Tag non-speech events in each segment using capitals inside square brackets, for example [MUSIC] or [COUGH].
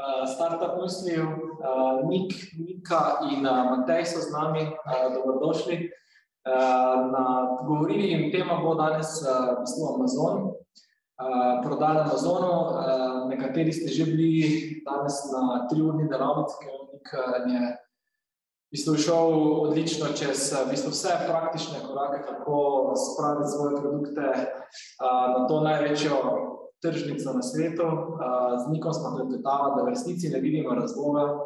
uh, startup misliju. Uh, Nik, Nika in uh, Matej so z nami, uh, dobrodošli. Uh, na govorili tema bo danes uh, v bistvu Amazon, uh, prodaja Amazonu. Uh, nekateri ste že bili danes na triurni delavnici, ker Nik je v bistvu šel odlično čez v bistvu vse praktične korake, kako spraviti svoje produkte uh, na to največjo tržnico na svetu. Z Nikom smo klepetali, da v resnici ne vidimo razloga,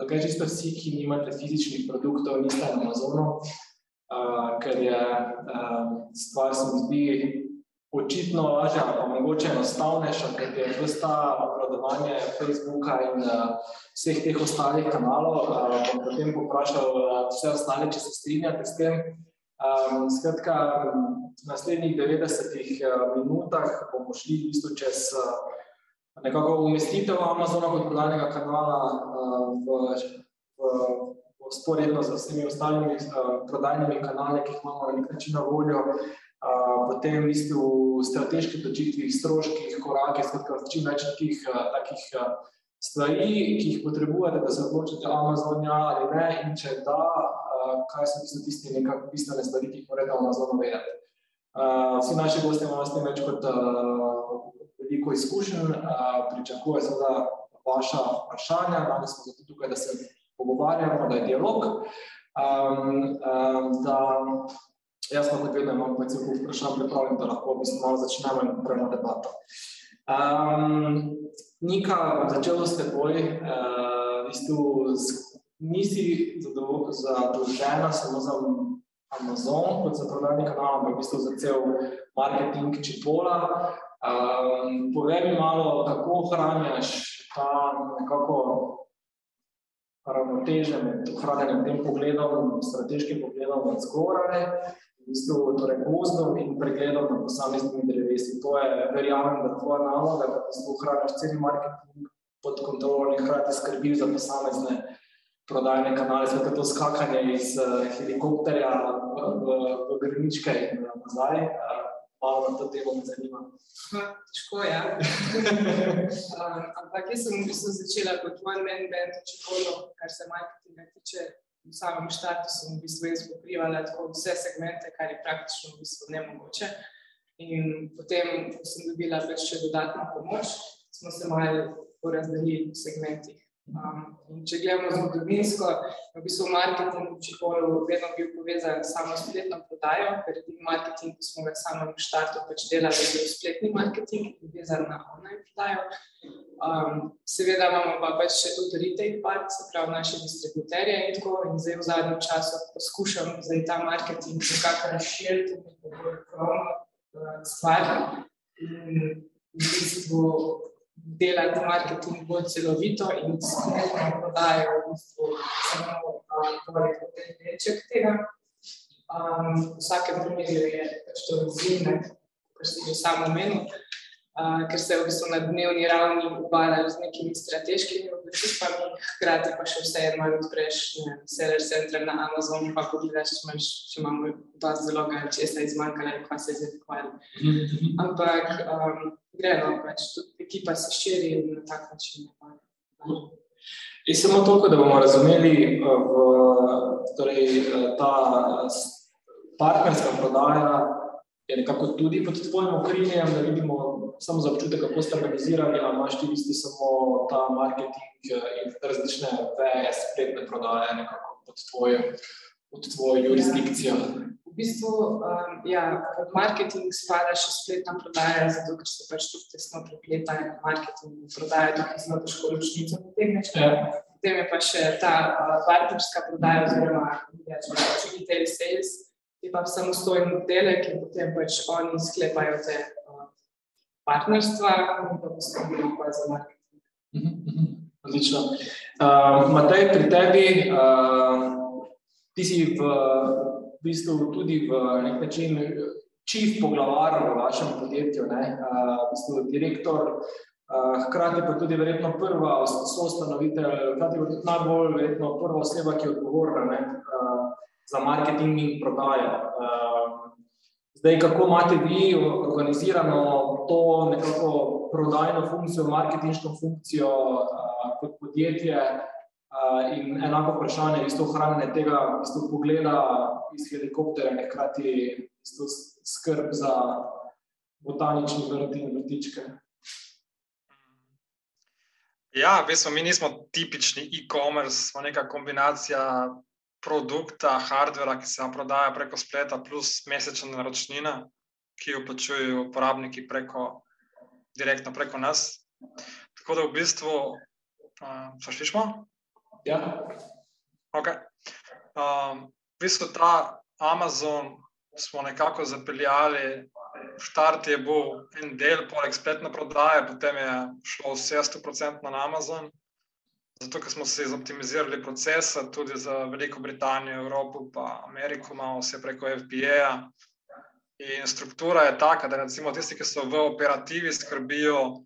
zakaj čisto vsi, ki nimate fizičnih produktov, niste na Amazonu, ker je stvar, se mi zdi, očitno lažja, pa mogoče enostavnejša, ker je vrsta obvladovanja Facebooka in vseh teh ostalih kanalov. Bom potem poprašal vse ostale, če se strinjate s tem. Um, skratka, v naslednjih 90 minutah bomo šli v bistvu čez uh, nekako umestitev Amazona kot prodajnega kanala uh, v, v, v sporedno z vsemi ostalimi uh, prodajnimi kanali, ki jih imamo na nek način na voljo. Uh, potem v bistvu strateški odločitvi, stroških, korakih, skratka, čim več takih, uh, takih uh, stvari, ki jih potrebujete, da se odločite Amazon ja ali ne, in če da, kaj so tisti, tisti nekako bistvene stvari, ki jih morate Amazonu vedeti. Vsi naši gosti imamo s tem več kot veliko izkušenj, pričakuje se da vaša vprašanja, danes smo zato tukaj, da se pogovarjamo, da je dialog. Da, jaz pa kot vedno imam cel kup vprašanj pripravljen, da lahko v bistvu malo začnemo in odpremo debato. Um, Nika, začelo s teboj, uh, v bistvu nisi zadolžena samo za Amazon, kot za prodajni kanal, ampak v bistvu za cel marketing Čipola. Um, povej mi malo, kako ohranjaš ta nekako ravnoteže med ohranjanjem tem pogledom, strateškim pogledom od zgoraj, v bistvu torej gozdom in pregledom na posameznimi drevesi. To je, verjamem, da tvoja naloga, da v bistvu ohranjaš cel marketing pod kontrolo in hkrati skrbiš za posamezne prodajne kanale, zato to skakanje iz uh, helikopterja v, v, v grničke in nazaj. Uh, malo na to temo me zanima. Težko je. Ja. um, [LAUGHS] ampak jaz sem v bistvu začela kot one man band, če hodo, kar se marketinga tiče. V samem štartu sem v bistvu jaz pokrivala vse segmente, kar je praktično v bistvu nemogoče. In potem, ko sem dobila več še dodatno pomoč, smo se malo porazdelili v segmentih. Um, če gledamo zgodovinsko, v bistvu marketing v Čipolu vedno bil povezan samo s spletno prodajo, ker je marketing, ko smo ga samo v štartu pač delali, bil spletni marketing, povezan na online prodajo. Um, seveda imamo pa pač še tudi retail part, se pravi naše distributerje in tako, in zdaj v zadnjem času poskušam zdaj ta marketing nekako razširiti, nekako bolj krovno uh, stvar. In v bistvu delati marketing bolj celovito in skupno prodajo v bistvu samo torej delček tega. Um, v vsakem primeru je pač to izjemno, kar si že samo omenil, uh, ker se v bistvu na dnevni ravni ubadajo z nekimi strateškimi odločitvami, hkrati pa še vse eno odpreš seller center na Amazon, pa pogledaš, če, imaš, če imamo dva zaloga, če se je izmanjkala in kva se je zdaj pokvarila. Ampak um, gre, no, pač tudi ekipa se širi na tak način. In samo toliko, da bomo razumeli, v, torej, ta partnerska prodaja je nekako tudi pod tvojim okriljem, da vidimo samo za občutek, kako ste organizirali, ali imaš ti isti samo ta marketing in različne veje spletne prodaje nekako pod tvojo, pod tvojo jurisdikcijo. V bistvu, um, ja, pod marketing spada še spletna prodaja, zato ker se pač tudi tesno prepleta in marketing in prodaja tukaj zelo težko ločnico potegneš. Ja. Potem je pa še ta uh, partnerska prodaja oziroma, ja, če retail sales, je pa samostojen oddelek in potem pač oni sklepajo te uh, partnerstva in pa poskrbijo pa za marketing. Mm -hmm. Odlično. Uh, Matej, pri tebi, uh, ti si v, v bistvu tudi v nek način čif poglavar v vašem podjetju, ne? Uh, v bistvu direktor, uh, hkrati pa tudi verjetno prva soustanovitelj, hkrati pa tudi najbolj verjetno prva oseba, ki je odgovorna ne? Za marketing in prodajo. Zdaj, kako imate vi organizirano to nekako prodajno funkcijo, marketinško funkcijo uh, kot podjetje in enako vprašanje, isto ohranjanje tega isto pogleda iz helikoptera, nekrati isto skrb za botanični vrt in vrtičke? Ja, v bistvu mi nismo tipični e-commerce, smo neka kombinacija produkta, hardvera, ki se prodaja preko spleta, plus mesečna naročnina, ki jo plačujejo uporabniki preko, direktno preko nas. Tako da v bistvu, uh, slišimo? Ja. Okay. Um, v bistvu ta Amazon smo nekako zapeljali. Štart je bil en del, poleg spletne prodaje, potem je šlo vse 100% na Amazon. Zato, ker smo se izoptimizirali procese, tudi za Veliko Britanijo, Evropo in Ameriko, imamo vse preko FBA. In struktura je taka, da recimo tisti, ki so v operativi, skrbijo,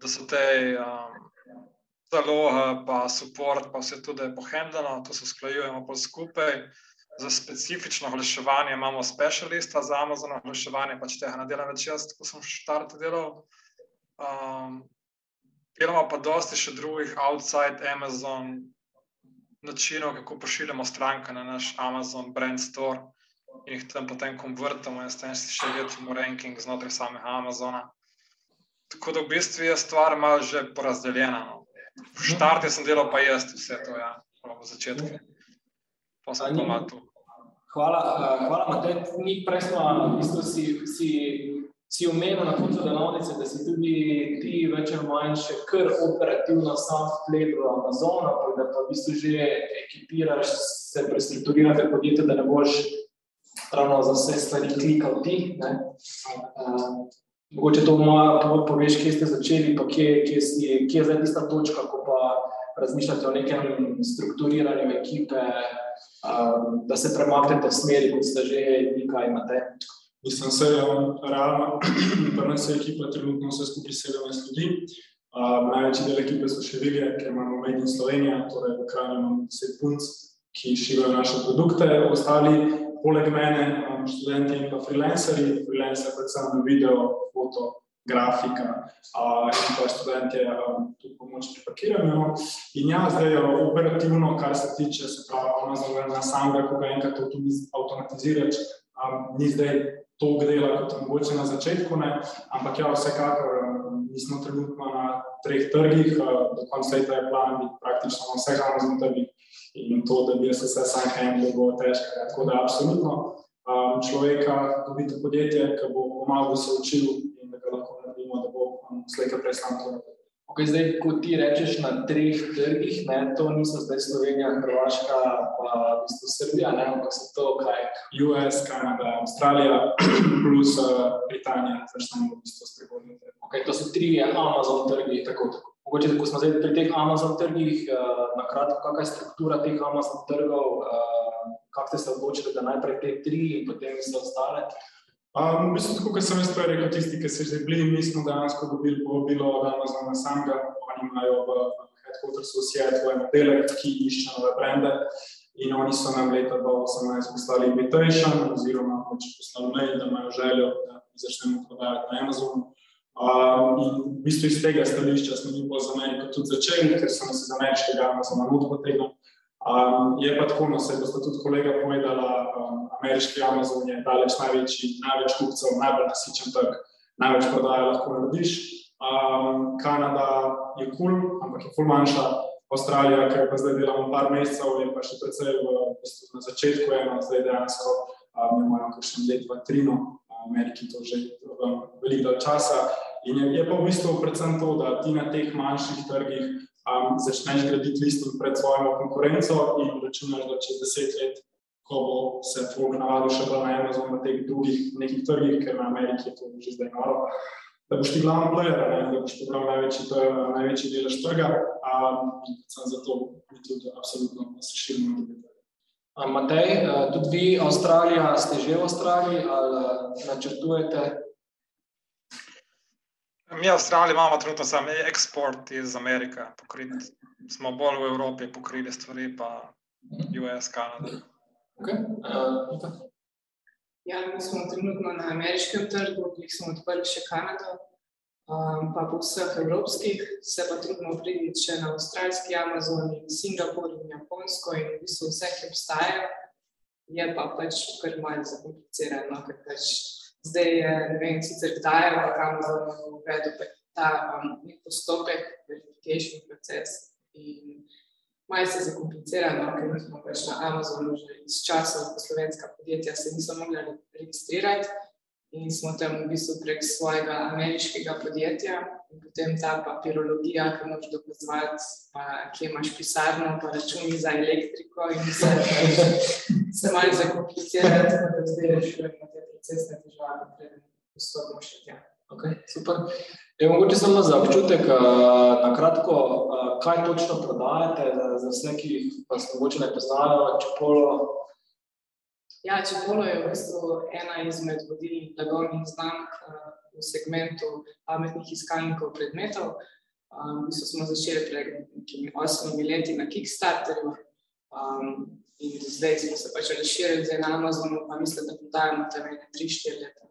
da so te um, zaloge, pa support, pa vse tudi pohendano, to se usklajujemo pa skupaj. Za specifično oglaševanje imamo specialista za Amazon, oglaševanje pač tega ne delam več jaz, ko sem še štart delal. Um, Delamo pa dosti še drugih outside Amazon načinov, kako pošiljamo stranke na naš Amazon brand store in jih tam potem konvertimo in s tem si še večjimo ranking znotraj samega Amazona. Tako da v bistvu je stvar malo že porazdeljena. No. V štartu sem delal pa jaz vse to, ja, v začetku. Pa sem malo tu. Hvala, uh, hvala Matej. Mi prej smo, v bistvu si, si si omenil na koncu delavnice, da si tudi ti več ali manj še kar operativno sam vplet v Amazon, ampak da pa v bistvu že ekipiraš, se prestrukturirate podjetje, da ne boš ravno za vse stvari klikal ti. Ne? Mogoče to malo poveš, kje ste začeli, pa kje, kje, si, kje je zdaj tista točka, ko pa razmišljate o nekem strukturiranju ekipe, uh, da se premaknete v smeri, kot ste že nekaj imate. Mislim, da je realno, da nas je ekipa trenutno vse skupaj 17 ljudi. Uh, največji del ekipe so še velje, ker imamo Made in Slovenija, torej v kraju imamo 10 punc, ki širijo naše produkte. Ostali, poleg mene, um, študenti in pa freelanceri, freelancer predvsem video, foto, grafika uh, in pa študenti um, tudi pomoč pri pakiranju. In ja, zdaj operativno, kar se tiče, se pravi, Amazon na samega, ko ga enkrat avtomatiziraš, um, ni zdaj tog dela, kot mogoče na začetku, ne? ampak ja, vsekakor mi smo trenutno na treh trgih, do konca leta je plan biti praktično na vseh Amazon trgih in to, da bi se vse sam handlo, bo težko. Tako da absolutno um, človeka dobiti podjetje, ki bo pomagal, da se učil in da ga lahko naredimo, da bo um, slejka prej sam to naredil. Okay, zdaj, ko ti rečeš na treh trgih, ne, to niso zdaj Slovenija, Hrvaška, pa v bistvu Srbija, ne, ampak so to kaj? US, Kanada, Avstralija, [CLEARS THROAT] plus uh, Britanija, smo v bistvu spregovorili. Okay, to so tri Amazon trgi. Tako, tako. Mogoče, ko smo zdaj pri teh Amazon trgih, uh, na kratko, kakšna je struktura teh Amazon trgov, uh, kako ste se odločili, da najprej te tri in potem vse ostale? Um, mislim, tako kot sem jaz prej rekel, tisti, ki so že bili, mi smo dejansko dobili povabilo od Amazona samega, oni imajo v headquartersu Seattle en oddelek, ki išče nove brende in oni so nam leta 2018 poslali invitation oziroma pač poslali mail, da imajo željo, da začnemo prodajati na Amazonu. Um, in v bistvu iz tega stališča smo mi pa za Ameriko tudi začeli, ker so nas iz ameriškega Amazona nudili potegnili. Um, je pa tako, no, se je tudi kolega povedala, um, ameriški Amazon je daleč največji, največ kupcev, najbolj nasičen trg, največ prodaje lahko narediš. Um, Kanada je kul, cool, ampak je kul manjša. Avstralija, ki pa zdaj delamo par mesecev, je pa še precej v bistvu na začetku, eno, zdaj dejansko um, imamo kakšen let, dva, tri, no, Ameriki to že um, veliko časa. In je, je pa v bistvu predvsem to, da ti na teh manjših trgih um, začneš graditi listing pred svojo konkurenco in računaš, da čez deset let, ko bo se tvoj navadil še bolj na Amazon, na teh drugih nekih trgih, ker na Ameriki je to že zdaj noro, da boš ti glavni player, ne, da boš pobral največji, največji delež trga. In predvsem zato mi tudi absolutno se širimo na druge. Matej, tudi vi, Avstralija, ste že v Avstraliji ali načrtujete? Mi, Avstralija, imamo trenutno samo eksport iz Amerike, pokriti. Smo bolj v Evropi pokrili stvari, pa US, Kanada. Okay. Uh, Ja, mi smo trenutno na ameriškem trgu, ki smo odprli še Kanado, um, pa po vseh evropskih, se pa trudimo priti še na avstralski Amazon, in Singapur in Japonsko in v bistvu vse, ki obstajajo. Je pa pač kar malce zakomplicirano, ker pač zdaj je, ne vem, sicer kdaj je v Amazonu uvedel ta um, postopek, verification proces. In Malo se zakomplicira, no, ker smo pač na Amazonu že iz časa, ko slovenska podjetja se niso mogla registrirati in smo tam v bistvu prek svojega ameriškega podjetja in potem ta papirologija, ki moraš dokazovati, pa kje imaš pisarno, pa računi za elektriko in vse [LAUGHS] se malo zakomplicira, tako da zdaj rešujemo te procesne težave, preden postopimo še tja. Okay, super. Je mogoče samo za občutek, na kratko, kaj točno prodajate, za vse, ki vas mogoče ne poznajo, Čepolo? Ja, Čepolo je v bistvu ena izmed vodilnih blagovnih znamk v segmentu pametnih iskalnikov predmetov. V bistvu smo začeli pred nekimi osmimi leti na Kickstarterju in zdaj smo se pač razširili na Amazonu, pa mislim, da prodajamo tam ene tri, štiri leta.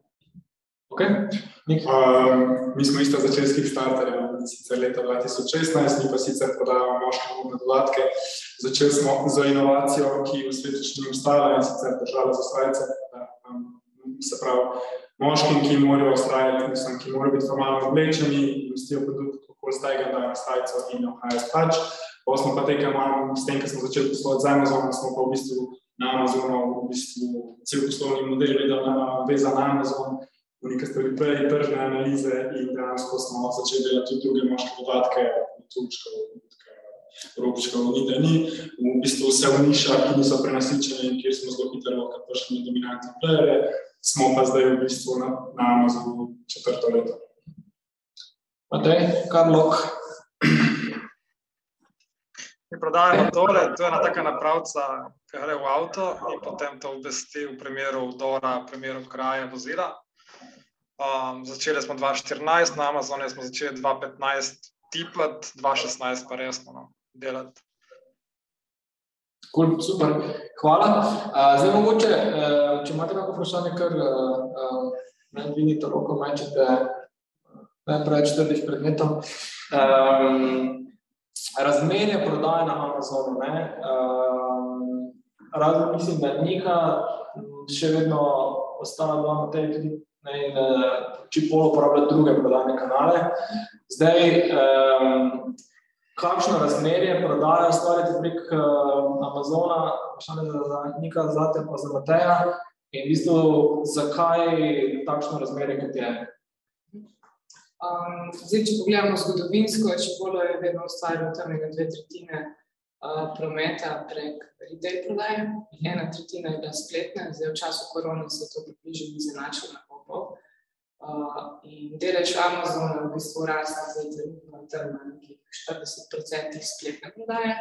Okay. Uh, mi smo isto začeli s Kickstarterjem, sicer leta 2016, mi pa sicer prodajamo moške umne dodatke. Začeli smo z inovacijo, ki v svetu še ni ustala in sicer država za strajce. Um, se pravi, moškim, ki morajo ustrajati, mislim, ki morajo biti formalno oblečeni in vstijo produkt, kako zdaj ga dajo na strajco in ohajajo spač. Smo pa tega malo, s tem, ko smo začeli poslovati z Amazonom, smo pa v bistvu na Amazonu, v bistvu cel poslovni model vezan na Amazon v neke stvari prej, tržne analize in dejansko smo začeli delati tudi druge moške podatke, turčko, robčko, ni da ni, v bistvu vse v nišah, ki niso prenasičene in kjer smo zelo hitro lahko prišli na dominantne playere, smo pa zdaj v bistvu na, na Amazonu četrto leto. Matej, Karlok. Mi prodajamo tole, to je ena taka napravca, ki gre v avto in potem to obvesti v primeru vdora, v primeru kraja vozila. Um, začeli smo 2014, na Amazonu smo začeli 2015, tipati, 2016 pa resno no, delati. Cool, super, hvala. Uh, zdaj, mogoče, uh, če imate kakšno vprašanje, kar uh, ne vidite, roko mečete, preveč trdih predmetov. Um, razmerje prodaje na Amazonu. Um, Razen mislim, da Nika še vedno ostala doma na tej tudi in uh, Čipolo uporablja druge prodajne kanale. Zdaj, um, kakšno razmerje prodajo stvari prek uh, Amazona, vprašanje za, za Nika, zate pa za Mateja in v bistvu, zakaj takšno razmerje, kot je? Um, zdaj, če pogledamo zgodovinsko, Čipolo je vedno ustvarjal tam nekaj dve tretjine uh, prometa prek retail prodaje, ena tretjina je bila spletna, zdaj v času korona se to približno izenačilo kupov. Uh, in delež Amazona v bistvu raste zdaj trenutno tam na nekih 40% spletne prodaje.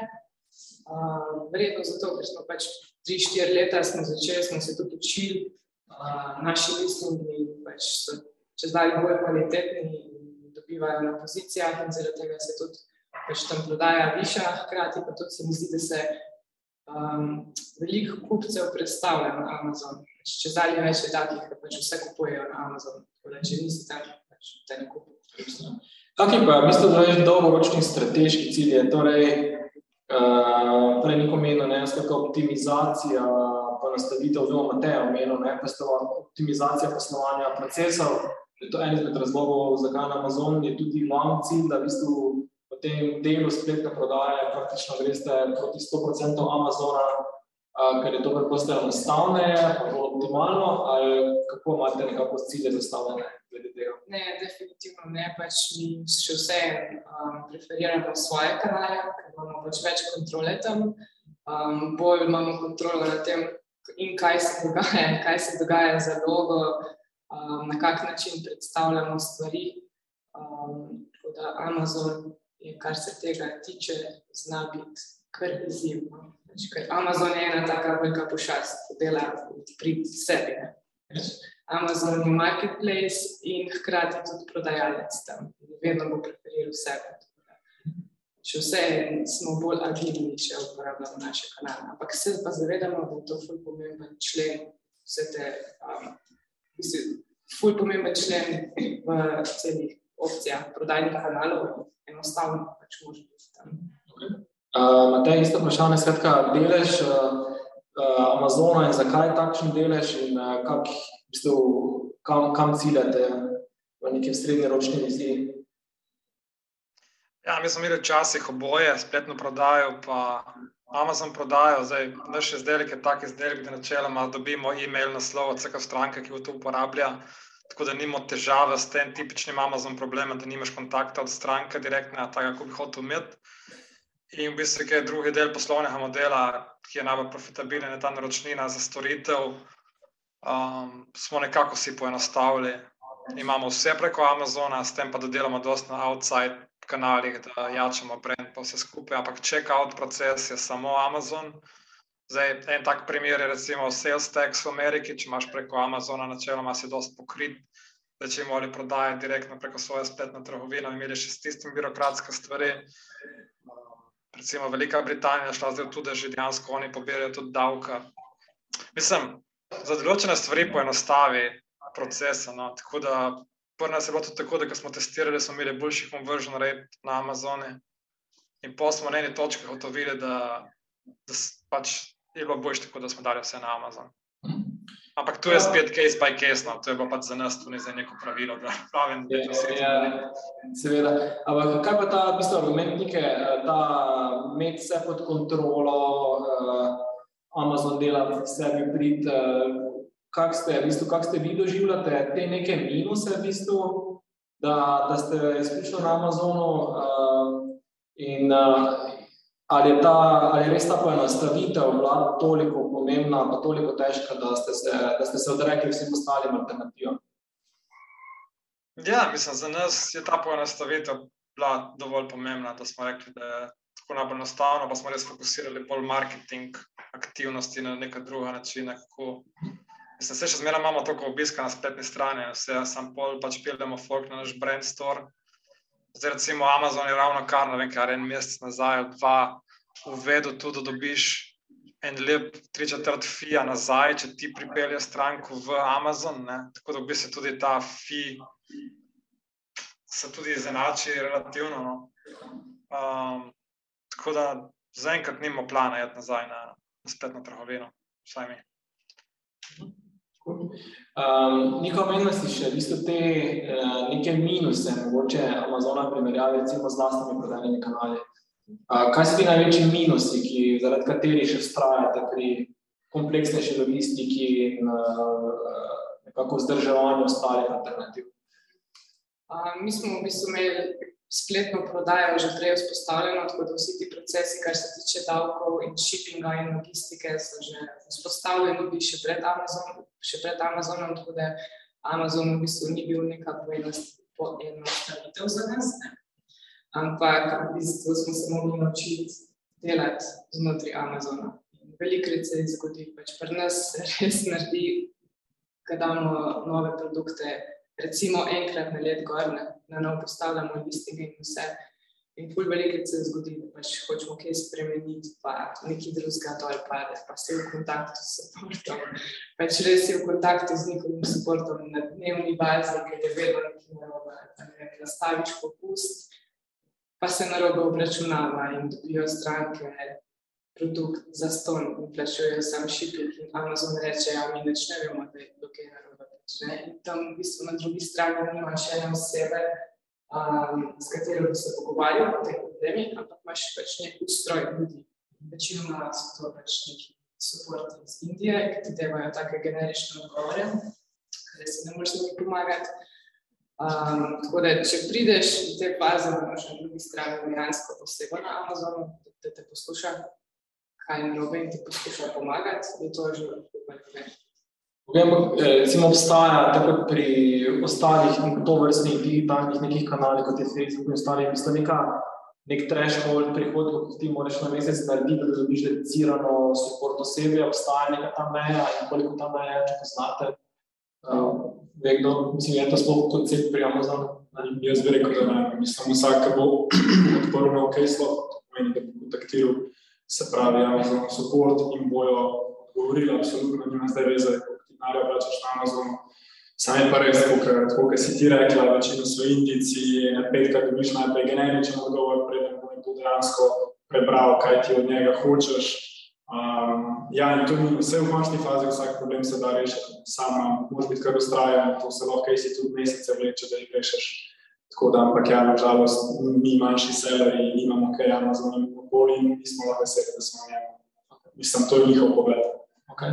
Uh, Verjetno zato, ker smo pač 3-4 leta začeli, smo se tudi učili, uh, naši listingi pač so čez dalje bolj kvalitetni in dobivajo na pozicijah in zaradi tega se tudi pač tam prodaja viša, hkrati pa tudi se mi zdi, da se um, veliko kupcev predstavlja na Amazon. Pač če zdaj več je takih, da pač vse kupujejo na Amazon, da če nisi tam, pač te ne kupujejo. Kakšni pa, mislim, da je dolgoročni strateški cilj? Torej, uh, prej neko meno, ne, skakaj optimizacija, pa nastavitev, oziroma Mateja omeno, ne, optimizacija poslovanja procesov. Je to en izmed razlogov, zakaj na Amazon je tudi glavni cilj, da v bistvu v tem delu spletne prodaje praktično greste proti 100% Amazona, uh, ker je to preprosto enostavne, pa bolj optimalno, ali kako imate nekako cilje zastavljene glede tega? Ne, definitivno ne, pač mi še vse um, preferiramo svoje kanale, ker imamo pač več kontrole tam, um, bolj imamo kontrolo na tem, in kaj se dogaja, kaj se dogaja za dolgo, um, na kak način predstavljamo stvari. Um, tako da Amazon, je, kar se tega tiče, zna biti kar izjemno. Ker Amazon je ena taka velika pošast, ki dela pri sebi. Ne? Amazon je marketplace in hkrati tudi prodajalec tam. Vedno bo preferiral sebe. Še vse smo bolj agilni, če uporabljamo naše kanale. Ampak se pa zavedamo, da je to ful pomemben člen vse te, um, mislim, ful pomemben člen v celih opcijah prodajnih kanalov. Enostavno pač može biti tam. Okay. Uh, Matej, isto vprašanje, skratka, delež uh, uh, Amazona in zakaj takšen delež in uh, kak, v bistvu, kam, kam ciljate v nekem srednjeročni viziji? Ja, mi smo imeli včasih oboje, spletno prodajo, pa Amazon prodajo. Zdaj, naš izdelek je tak izdelek, da načeloma dobimo e-mail naslov od vsake stranke, ki ga to uporablja. Tako da nimamo težave s tem tipičnim Amazon problemom, da nimaš kontakta od stranke direktne, tako kot bi hotel imeti. In v bistvu, je drugi del poslovnega modela, ki je najbolj profitabilen, je ta naročnina za storitev, um, smo nekako si poenostavili. Imamo vse preko Amazona, s tem pa da delamo dosti na outside kanalih, da jačamo brend, pa vse skupaj. Ampak checkout proces je samo Amazon. Zdaj, en tak primer je recimo sales tax v Ameriki, če imaš preko Amazona, načeloma si dosti pokrit. Da če imaš prodaje direktno preko svoje spletne trgovine, imeli še s tistim birokratske stvari. Recimo Velika Britanija šla zdaj tudi, da že dejansko oni pobirajo tudi davka. Mislim, za določene stvari poenostavi procese. No? Tako da Prvo nas je bilo tudi tako, da smo testirali, smo imeli boljši conversion rate na Amazonu. In pa smo na eni točki ugotovili, da, da pač je bilo boljše, tako da smo dali vse na Amazon. Ampak to je spet case by case, no. to je pa za nas, to ni za neko pravilo. Da pravim, da je to vse. Seveda. Ampak kaj pa ta v bistvu, argument, neke, da imeti vse pod kontrolo, uh, Amazon dela sebi prid. Uh, kako ste, v bistvu, kak ste vi doživljate te neke minuse, v bistvu, da, da ste izključno na Amazonu. Uh, in, uh, ali, je ta, ali je res ta poenostavitev bila toliko pomembna, pa toliko težka, da ste se, da ste se odrekli vsem ostalim alternativam? Ja, mislim, za nas je ta poenostavitev bila dovolj pomembna, da smo rekli, da je tako najbolj enostavno, pa smo res fokusirali bolj marketing aktivnosti na neka druga načina, kako Mislim, se še zmeraj imamo toliko obiska na spletni strani, vse sam pol pač peljemo folk na naš brand store. Zdaj recimo Amazon je ravno kar, ne vem, kar en mesec nazaj, dva, uvedel tudi, da dobiš en lep tri četrt fija nazaj, če ti pripelje stranko v Amazon, ne? tako da v bistvu tudi ta fi se tudi izenači relativno. No? Um, tako da zaenkrat nimamo plana jeti nazaj na, na spletno trgovino, vsaj mi. Um, Niko, omenili si še v bistvu te uh, neke minuse, mogoče Amazona, primerjavi recimo z vlastnimi prodajnimi kanali. Uh, kaj so ti največji minusi, ki, zaradi katerih še vztrajate pri kompleksnejši logistiki in uh, nekako vzdrževanju ostalih alternativ? Uh, mi smo v bistvu imeli spletno prodajo že prej vzpostavljeno, tako da vsi ti procesi, kar se tiče davkov in shippinga in logistike, so že vzpostavljeni, še pred, Amazon, še pred Amazonom, tako da Amazon v bistvu ni bil neka poenostavitev za nas. Ne? Ampak v bistvu smo se mogli naučiti delati znotraj Amazona. Velikrat se je zgodilo, pač pri nas res naredi, da damo nove produkte, recimo enkrat na let gor, ne? Na novo postavljamo listinge in vse. In pol veliko se zgodi, da pač hočemo kaj spremeniti, pa nekaj drugega dol pade, pa si v kontaktu s supportom. Pač res si v kontaktu z njihovim supportom na dnevni bazi, ker je vedno nekaj narobe. Ne, nastaviš popust, pa se narobe obračunava in dobijo stranke produkt za ston in plačujejo sam shipping in Amazon reče, ja, mi neč ne vemo, da je dokaj narobe. In tam v bistvu na drugi strani nimaš ene osebe, um, s katero bi se pogovarjal o teh problemih, ampak imaš pač nek ustroj ljudi. Večinoma so to pač neki suporti iz Indije, ki ti dajo take generične odgovore, ker se ne moreš nekaj pomagati. Um, tako da, če prideš v te faze, da imaš na drugi strani dejansko posebo na Amazonu, da te posluša, kaj je narobe in ti poskuša pomagati, da to že lahko Vem, eh, recimo obstaja tako pri ostalih tovrstnih digitalnih nekih kanalih, kot je Facebook in ostali, v bistvu neka nek threshold prihodkov, ki ti moraš na mesec narediti, da dobiš dedicirano support osebje, obstaja neka ta meja in koliko ta meja, če poznate. Uh, Vekdo, mislim, je to sploh koncept pri Amazonu? Jaz bi rekel, da ne. Mislim, vsak, ki bo odprl nov keslo, to pomeni, da bo kontaktiral, se pravi, Amazon support in bojo odgovorili, absolutno nima zdaj veze, denarja vračaš na Amazonu. Sam je pa res, kot si ti rekla, večino so indici, petkrat dobiš najprej generičen odgovor, preden bo nekdo dejansko prebral, kaj ti od njega hočeš. Um, ja, in ni vse v končni fazi, vsak problem se da rešiti. Sama, moraš biti kar ustrajen, to se lahko isi tudi mesece vleče, da jih rešeš. Tako da, ampak ja, nažalost, mi manjši seleri imamo kaj Amazon in okoli in nismo lahko veseli, da smo v njemu. Mislim, to je njihov pogled. Okay.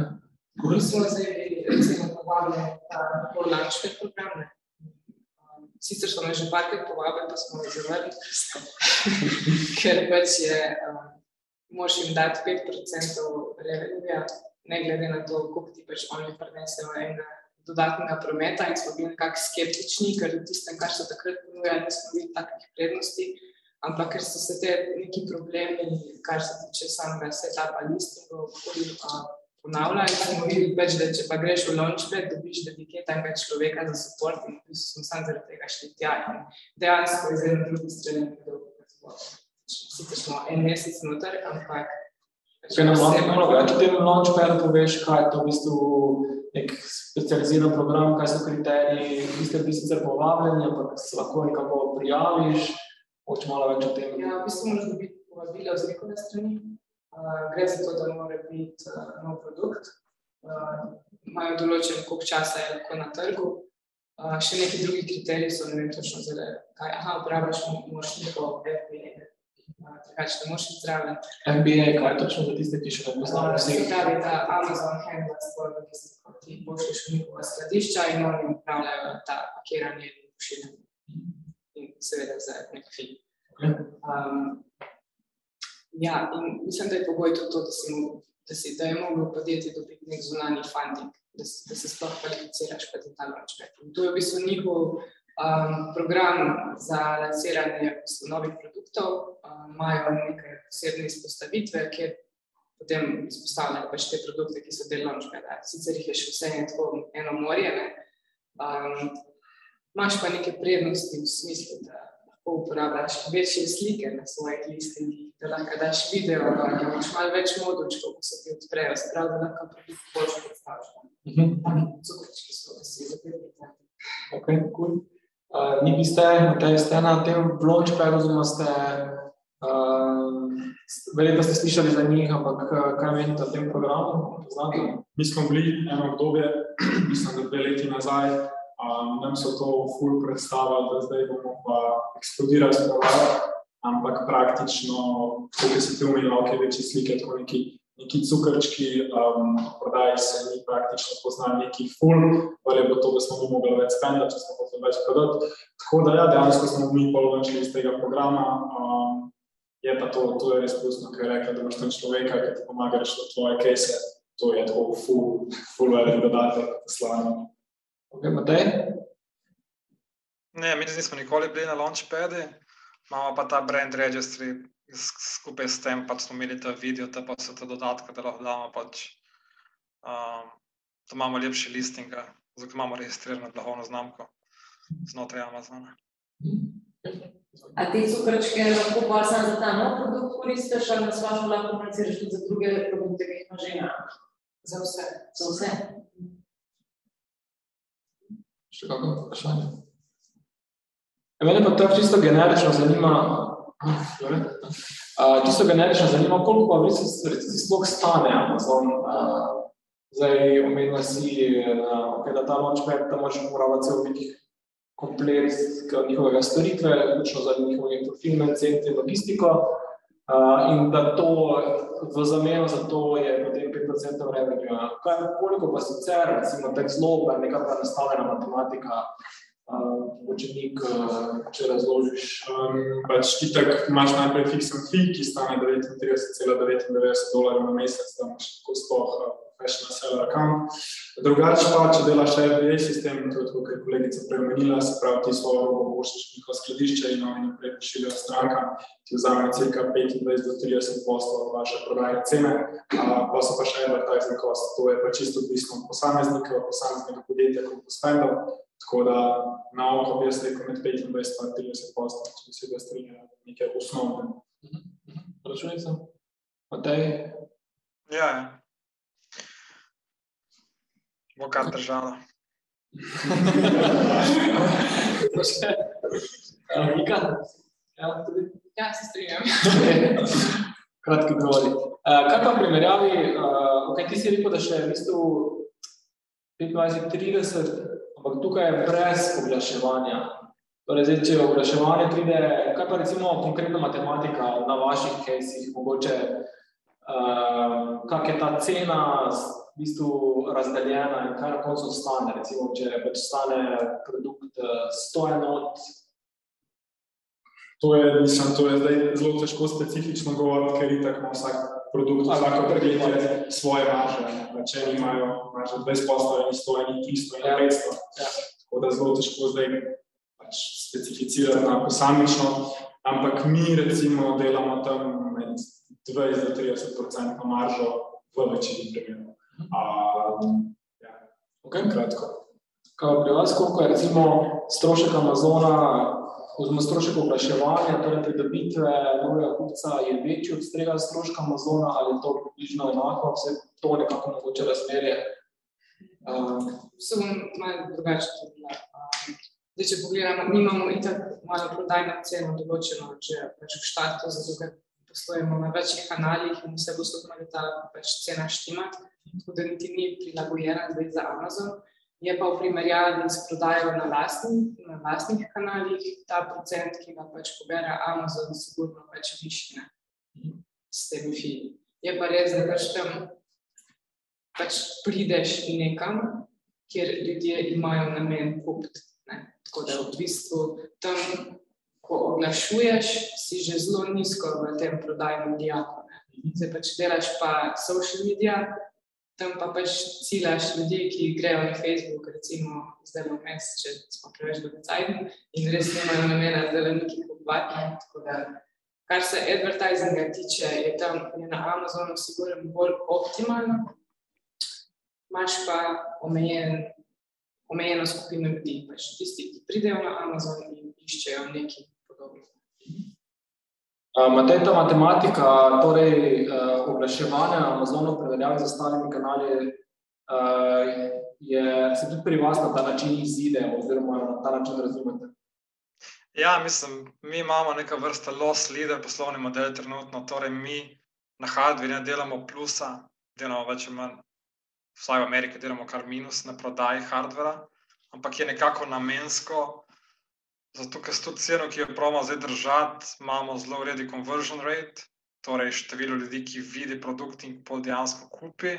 Recimo, povabili na pollančne programe. Sicer so me že parkrat povabili, pa smo jih zavrnili, [LAUGHS] ker pač je um, moraš jim dati 5% revenue, ne glede na to, koliko ti pač oni prinesejo enega dodatnega prometa. In smo bili nekako skeptični, ker v tistem, kar so takrat ponujali, nismo videli takih prednosti. Ampak ker so se te neki problemi, kar se tiče samega setupa listingov, ponavljali, smo videli, pač, da če pa greš v launchpad, dobiš dedikirnega človeka za support in smo samo zaradi tega šli tja. In dejansko iz ene druge strani je bilo tako sicer smo en mesec noter, ampak. Če nam malo več o tem launchpadu poveš, kaj je to v bistvu nek specializiran program, kaj so kriteriji, vi ste bili sicer povabljeni, ampak se lahko nekako prijaviš, hoče malo več o tem. Ja, v bistvu moraš dobiti povabilo z nekone strani. Uh, gre za to, da mora biti uh, nov produkt. Uh, imajo določen, koliko časa je lahko na trgu. Uh, še neki drugi kriteriji so, ne vem točno, zdaj, kaj, aha, uporabljaš mošniko FBA, drugače ne moreš zraven. MBA, kaj točno za tiste, ki še ne poznajo? Se pravi, da Amazon handla tvoj logistiko, ti pošlješ v njihova skladišča in oni upravljajo ta pakiranje in pošiljanje. In seveda za nek fi. Um, ja, in mislim, da je pogoj tudi to, da, si da, si, da je mogel podjetje dobiti nek zunanji funding, da, da se sploh kvalificiraš pa za ta launchpad. In to je v bistvu njihov um, program za lansiranje novih produktov, um, imajo neke posebne izpostavitve, kjer potem izpostavljajo pač te produkte, ki so del launchpada. Sicer jih je še vse eno, eno morje, ne. Um, imaš pa neke prednosti v smislu, da lahko uporabljaš večje slike na svojih listingih, da lahko daš video, da imaš malo več modočkov, ko se ti odprejo, se pravi, da lahko produkt boljše predstavljaš. Mhm. Cukrčki so, da si zapetni. Ok, cool. Uh, ni bi ste, da ste na tem launchpadu, oziroma ste, uh, verjetno ste slišali za njih, ampak kaj menite o tem programu? Mi smo bili eno obdobje, mislim, da dve leti nazaj, um, nam so to ful predstavili, da zdaj bomo pa eksplodirali s programom, ampak praktično, kot si ti umil, ok, večji slike, tako neki neki cukrčki, um, prodaji se ni praktično poznali neki ful, ali je bilo to, da smo mi mogli več spenda, če smo hoteli več prodati. Tako da ja, dejansko smo mi polovičili iz tega programa. Um, je pa to, to je res pustno, ker je rekel, da imaš tam človeka, ki ti pomaga rešiti tvoje kese. To je tako ful, ful velik dodatek, slavno. Ok, Matej? Ne, mi nismo nikoli bili na launchpadu, imamo pa ta brand registry, skupaj s tem pač smo imeli ta video, da pa so te dodatke, da lahko damo pač, um, da imamo lepši listing, zato imamo registrirano blagovno znamko znotraj Amazona. A ti cukrčke lahko pa samo za ta nov produkt koristiš, ali vašo lahko komuniciraš tudi za druge produkte, ki jih imaš že na? Za vse. Za vse. Še kako vprašanje? Ja, mene pa to čisto generično zanima, Uh, čisto generično zanima, koliko pa v resnici sploh stane Amazon. Uh, zdaj omenila si, uh, okay, da ta launchpad, da moraš uporabljati cel nekih komplet njihovega storitve, vključno za njihovim fulfillment centri, logistiko. Uh, in da to v zameno za to je potem 5% revenue. Koliko pa sicer, recimo, tak zelo, pa nastavljena matematika, učenik, če razložiš. Um, pač ti tak imaš najprej fiksen fee, ki stane 39,99 dolarjev na mesec, da imaš tako sploh professional seller account. Drugače pa, če delaš FBA sistem, to je tako, kot je kolegica premenila, se pravi, ti svojo robo pošlješ v njihovo skladišče in oni naprej pošiljajo strankam, ti vzamejo cirka 25 do 30 poslov vaše prodajne cene, pa so pa še advertising cost, to je pa čisto odvisno od posameznika, posameznega podjetja, kot bo spendal, tako da na oko bi jaz rekel med 25 in 30 poslov, če bi se da strinjali nekaj osnovne. Računica? Matej? Ja, ja. Bo kar držala. Vika? Ja, ja, se strinjam. Kratki odgovori. Uh, kaj pa v primerjavi, uh, okay, ti si rekel, da še v bistvu 25-30, ampak tukaj je brez oglaševanja. Torej, zdaj, če oglaševanje pride, kaj pa recimo konkretna matematika na vaših caseih, mogoče uh, kak je ta cena v bistvu razdeljena in kaj na koncu stane. Recimo, če pač stane produkt 100 enot. To je, mislim, to je zdaj zelo težko specifično govoriti, ker itak ima vsak produkt, vsako podjetje svoje marže. Če imajo marže 20 poslov, in 100, in 300, in 500. Ja. Tako da zelo težko zdaj pač specificirati na posamično. Ampak mi recimo delamo tam med 20 do 30 odstotkov maržo v večini primerov. Um, ja. okay. Kratko. Kaj pri vas, koliko je recimo strošek Amazona, oziroma strošek oglaševanja, torej pridobitve novega kupca, je večji od strega stroška Amazona ali je to približno enako, vse to nekako mogoče razmerje? Um, Sem malo drugače. Zdaj, če pogledamo, mi imamo itak malo prodajno ceno določeno, če pač v štartu, zato ker poslujemo na večjih kanalih in vse bo stopno, da ta pač cena štima tako da niti ni prilagojena zdaj za Amazon. Je pa v primerjavi s prodajo na, lastni, na lastnih kanalih ta procent, ki ga pač pobere Amazon, sigurno pač višji s temi filmi. Je pa res, da pač tam pač prideš nekam, kjer ljudje imajo namen kupiti. Tako da v bistvu tam, ko oglašuješ, si že zelo nizko v tem prodajnem diaku. Zdaj pač delaš pa social media, tam pa pač ciljaš ljudi, ki grejo na Facebook, recimo zdaj v mes, če smo preveč dolgocajni in res nimajo namena zdaj nekaj kupovati. Kar se advertisinga tiče, je tam je na Amazonu sigurno bolj optimalno, imaš pa omejen, omejeno skupino ljudi, pač tisti, ki pridejo na Amazon in iščejo nekaj podobnega. Matej, ta matematika, torej uh, oglaševanje na Amazonu, primerjavi z ostalimi kanali, uh, je, se tudi pri vas na ta način izide, oziroma na ta način razumete? Ja, mislim, mi imamo neka vrsta loss leader poslovni model trenutno, torej mi na hardware ne delamo plusa, delamo več ali manj, vsaj v Ameriki delamo kar minus na prodaji hardware, ampak je nekako namensko, Zato, ker s to ceno, ki jo pravimo zdaj držati, imamo zelo uredi conversion rate, torej število ljudi, ki vidi produkt in pol dejansko kupi.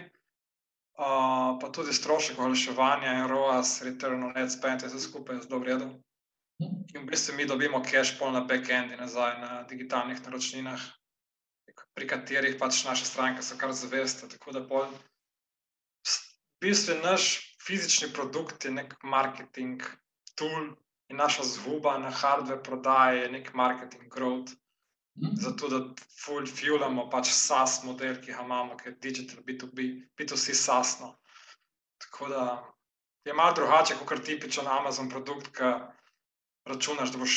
Uh, pa tudi strošek oglaševanja ROAS, return on ad spend, vse skupaj je zelo v redu. In v bistvu mi dobimo cash pol na back-end in nazaj na digitalnih naročninah, pri katerih pač naše stranke so kar zaveste. Tako da pol, v bistvu naš fizični produkt je nek marketing tool, in naša zguba na hardware prodaji je nek marketing growth. Mhm. Zato, da fulfillamo pač SaaS model, ki ga imamo, ki je digital, B2B, B2C SaaS. No. Tako da je malo drugače kot tipičen Amazon produkt, ki računaš, da boš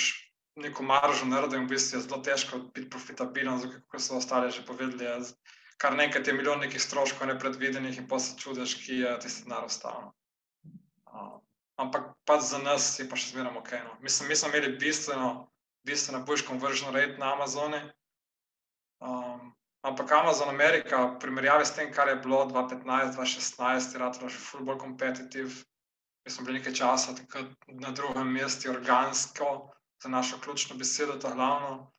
neko maržo naredil in v bistvu je zelo težko biti profitabilen, zato kot so ostali že povedali, je kar nekaj te milijon nekih stroškov nepredvidenih in pa se čudež, ki je tisti denar ostal. No ampak pa za nas je pa še zmeraj ok. No. Mislim, mi smo imeli bistveno, bistveno boljši conversion rate na Amazonu. Um, ampak Amazon Amerika, v primerjavi s tem, kar je bilo 2015-2016, je rado že ful bolj kompetitiv. Mi smo bili nekaj časa na drugem mestu, organsko, za našo ključno besedo, to glavno.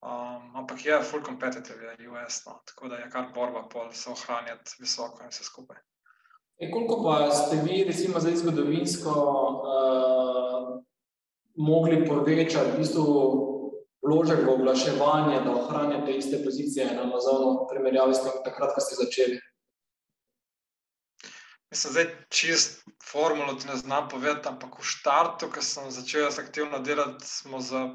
Um, ampak je full competitive, je US, no. tako da je kar borba pol se ohranjati visoko in vse skupaj. E, koliko pa ste vi, recimo, zdaj zgodovinsko uh, mogli povečati v bistvu vložek v oglaševanje, da ohranjate iste pozicije na Amazonu, v primerjavi s tem, takrat, ko ste začeli? Mislim, zdaj čist formulo ti ne znam povedati, ampak v štartu, ko sem začel aktivno delati, smo za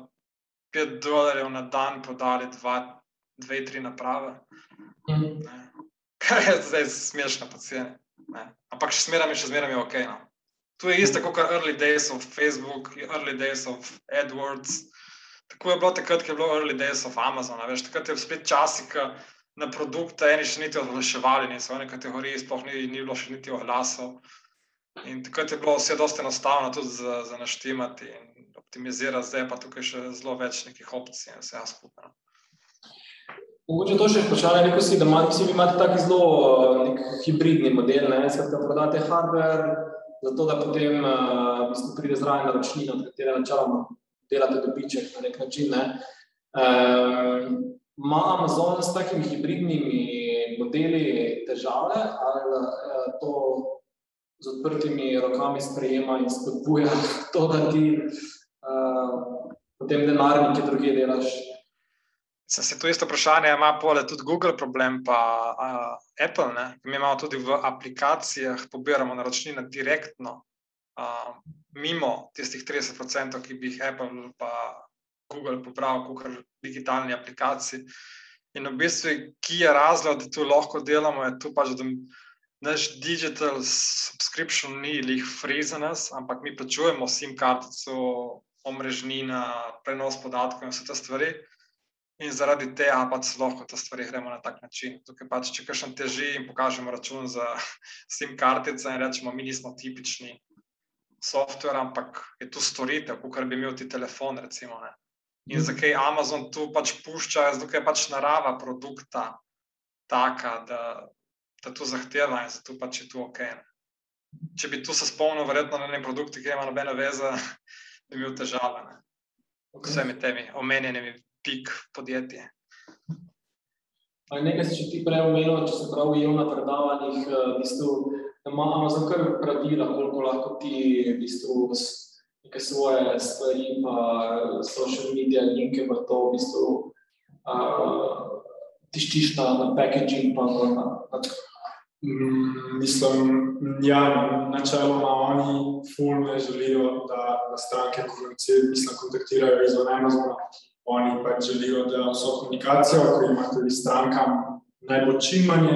5 dolarjev na dan prodali 2-3 naprave. Mm. [LAUGHS] Kar je zdaj smešno poceni. Ampak še zmeraj je, še zmeraj je ok. No. Tu je isto kot early days of Facebook, early days of AdWords. Tako je bilo takrat, ko je bilo early days of Amazon. Veš, takrat je spet časi, ki na produkte, eni še niti oglaševali, niso v eni kategoriji, sploh ni, ni bilo še niti oglasov. In takrat je bilo vse dosti enostavno tudi za, za naštemati in optimizirati, zdaj pa tukaj še zelo več nekih opcij in vse skupaj. No. Mogoče to še vprašanje, rekel si, da imate, vsi imate taki zelo hibridni model, ne, skratka prodate hardware, zato da potem uh, v bistvu pride zraven naročnina, od katere načeloma delate dobiček na nek način, ne. Um, ima Amazon s takimi hibridnimi modeli težave ali eh, to z odprtimi rokami sprejema in spodbuja [LAUGHS] to, da ti uh, potem denar nekje druge delaš? Se, se to isto vprašanje ima pole tudi Google problem, pa uh, Apple. Ne? Mi imamo tudi v aplikacijah, pobiramo naročnine direktno, uh, mimo tistih 30%, ki bi jih Apple pa Google popravil, kot digitalni aplikaciji. In v bistvu, ki je razlog, da tu lahko delamo, je tu pač, da naš digital subscription ni lih free za nas, ampak mi plačujemo SIM kartico, omrežnina, prenos podatkov in vse te stvari. In zaradi tega pač lahko te stvari gremo na tak način. Tukaj pač, če kakšen teži in pokažemo račun za [LAUGHS] SIM kartice in rečemo, mi nismo tipični software, ampak je tu storitev, kot bi imel ti telefon, recimo. Ne. In zakaj Amazon tu pač pušča, zato je pač narava produkta taka, da, da to zahteva in zato pač je tu ok. Če bi tu se spomnil, verjetno na nekem produktu, ki ima nobene veze, [LAUGHS] bi imel težave. Ne? Vsemi temi omenjenimi pik podjetji. Nekaj si ti prej omenil, če se pravi, je na predavanjih, eh, v bistvu, da imamo za kar pravila, koliko lahko ti v bistvu neke svoje stvari, pa social media, linke, pa to v bistvu uh, tiščiš na, na packaging. Pa na, na, na mm, Mislim, ja, načeloma oni fulno želijo, da, da stranke kontaktirajo izven Amazona. Oni pa želijo, da vso komunikacijo, ki imate vi strankam, naj bo čim manj,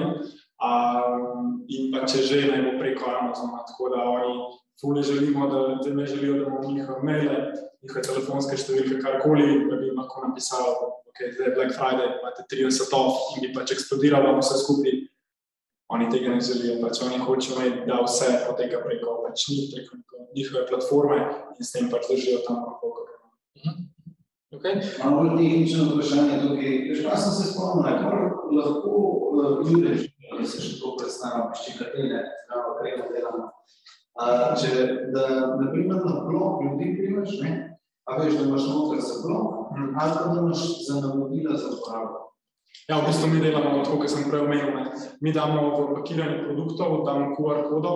um, in pa če že naj bo preko Amazona. Tako da oni Fuli želimo, da, da ne želijo, da bomo njihove maile, njihove telefonske številke, karkoli, da bi jim lahko napisali, da okay, je Black Friday, imate 30 off in bi pač eksplodiralo vse skupaj. Oni tega ne želijo, pač oni hočejo imeti, da vse poteka preko pač njih, preko njihove platforme in s tem pač držijo tam kako. Mhm. Okay. Malo bolj tehnično vprašanje tukaj. Že sem se spomnil, kako lahko uh, ljudje, da se še to predstavlja, še katene, zdravo, prejmo delamo če, da, naprimer, na blog ljudi primaš, ne, a veš, da imaš noter za blog, mm. ali pa da imaš za navodila za uporabo. Ja, v bistvu mi delamo tako, kot sem prej omenil. Mi damo v pakiranje produktov, damo QR kodo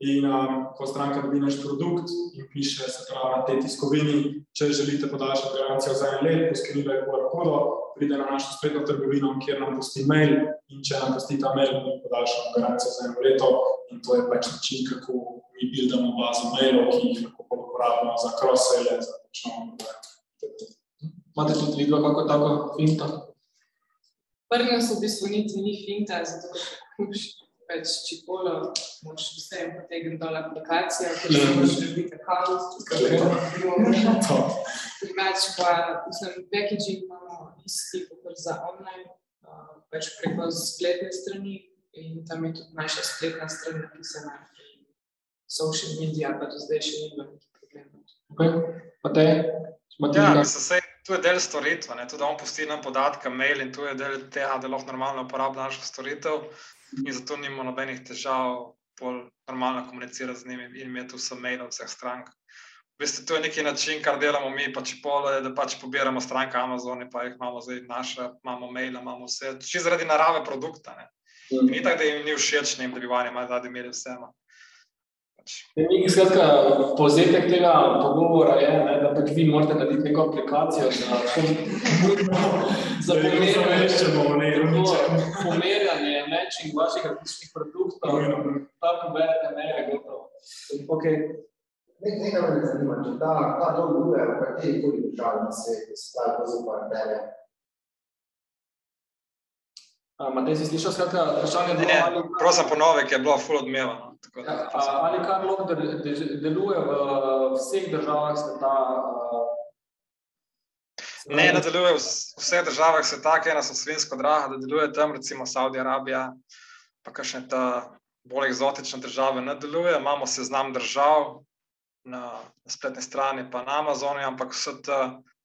in um, ko stranka dobi naš produkt in piše se pravi na tej tiskovini, če želite podaljšati garancijo za en let, poskrbi QR kodo, pride na našo spletno trgovino, kjer nam pusti mail in če nam pusti ta mail, mi podaljšamo garancijo za eno leto in to je pač način, kako mi buildamo bazo mailov, ki jih lahko uporabljamo za cross-sale, za počnemo. Imate tudi videlo, kako tako finta? Prvi nas v bistvu niti ni finta, zato ker več čipolo, moš vse in potegnem dol aplikacijo, ker še moš narediti account. Drugač pa, mislim, packaging imamo isti, kot za online, pač preko spletne strani in tam je tudi naša spletna stran, ki se na social media, pa do zdaj še ni bilo nekih problemov. Okay. Pa te? Ja, mislim, tu je del storitve, tudi on pusti nam podatke, mail in tu je del tega, da lahko normalno uporablja našo storitev in zato nimamo nobenih težav, bolj normalno komunicirati z njimi in imeti vse maile vseh strank. Veste, to je neki način, kar delamo mi, pač pole, da pač pobiramo stranke Amazon, pa jih imamo zdaj naše, imamo maile, imamo vse, čisto zaradi narave produkta. Ne. Ni tako, da jim ni všeč, ne, da bi vanje malo radi imeli vse. Mi, skratka, povzetek tega pogovora je, ne, da pač vi morate narediti neko aplikacijo za, za pomerjanje, pomerjanje matching vaših različnih produktov. Pa poberete mere, gotovo. Okay. Nekaj me zanima, če ta, ta to deluje v kateri koli državi na svetu, se pravi, to zelo bere. Matej, si slišal skratka vprašanje? Ne, ne, prosim ponovek je bilo ful odmevano. Ja, ali kar log deluje v vseh državah sveta? Ne, ne deluje v vseh državah sveta, ki je na svinsko draha, da deluje tam recimo Saudi Arabija, pa kakšne ta bolj eksotične države ne deluje. Imamo seznam držav na, na spletni strani, pa na Amazonu, ampak vse te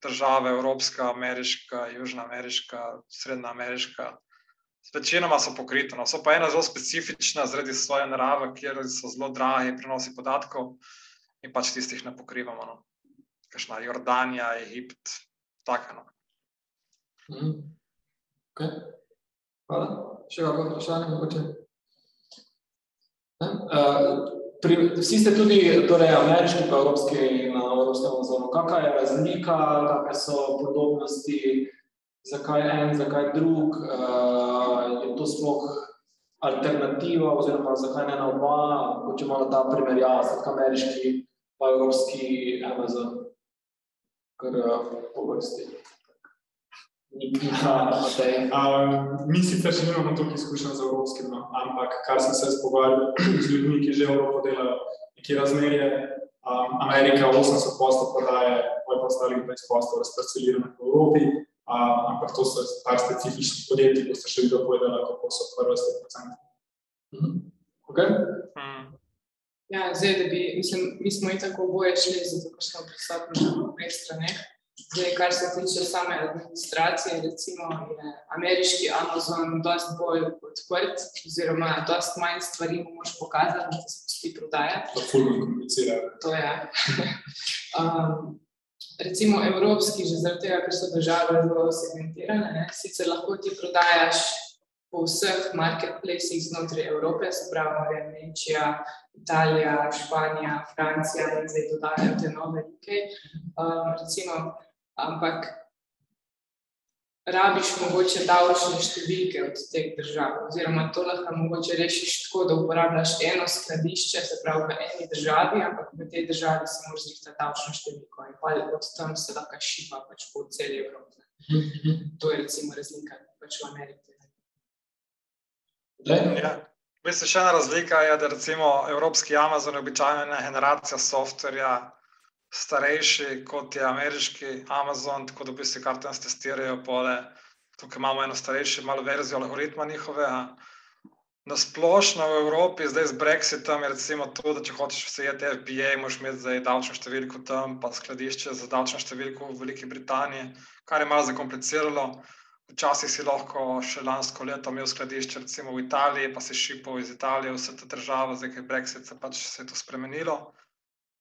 države, Evropska, Ameriška, Južna Ameriška, Srednja Ameriška, Večinoma so pokrite, no. so pa ena zelo specifična, zaradi svoje narave, kjer so zelo dragi prenosi podatkov, in pač tistih ne pokrivamo. No. Kašna Jordanija, Egipt, tako. No. Mm. Okay. Hvala. Še kako vprašanje, mogoče? Uh, vsi ste tudi torej, ameriški, pa evropski na evropskem ozonu. Kakšna je razlika, kakšne so podobnosti? Zakaj en, zakaj drug, uh, je to sploh alternativa, oziroma zakaj ne na oba, če malo ta primerjava, tako ameriški, pa evropski Amazon, kar uh, po vrsti. Um, mi sicer še nimamo toliko izkušenj z evropskim, no, ampak kar sem se spogovarjal z ljudmi, ki že Evropo delajo, nekje razmerje, um, Amerika 80 postov prodaje, pa ostalih 20 postov razparcelirane po Evropi, Uh, ampak to so par specifičnih podjetij, ko ste še videli povedali, kako so prve 100%. Mhm. Okay. Hmm. Ja, zdaj, da bi, mislim, mi smo in tako boje šli, zato ker smo prisotni na obeh straneh. Zdaj, kar se tiče same administracije, recimo je ameriški Amazon dosti bolj odprt, oziroma dosti manj stvari mu moš pokazati, da se pusti prodajati. To fulno komplicira. To je. [LAUGHS] um, recimo evropski, že zaradi tega, ker so države zelo segmentirane. Ne? Sicer lahko ti prodajaš po vseh marketplacih znotraj Evrope, se pravi Nemčija, Italija, Španija, Francija in zdaj dodajajo te nove UK. Um, recimo, ampak rabiš mogoče davčne številke od teh držav, oziroma to lahko mogoče rešiš tako, da uporabljaš eno skladišče, se pravi v eni državi, ampak v tej državi se moraš zrihtati davčno številko in pa od tam se lahko šipa pač po celi Evropi. To je recimo razlika pač v Ameriki. Ja. Mislim, še ena razlika je, da recimo evropski Amazon je običajno ena generacija softverja, starejši kot je ameriški Amazon, tako da v bistvu kar tam testirajo. Pole. Tukaj imamo eno starejšo, malo verzijo algoritma njihove. Na splošno v Evropi, zdaj z Brexitom, je recimo to, da če hočeš vsejeti FBA, moraš imeti zdaj davčno številko tam, pa skladišče za davčno številko v Veliki Britaniji, kar je malo zakompliciralo. Včasih si lahko še lansko leto imel skladišče, recimo v Italiji, pa si šipal iz Italije, vse te države, zdaj je Brexit, pač se je to spremenilo.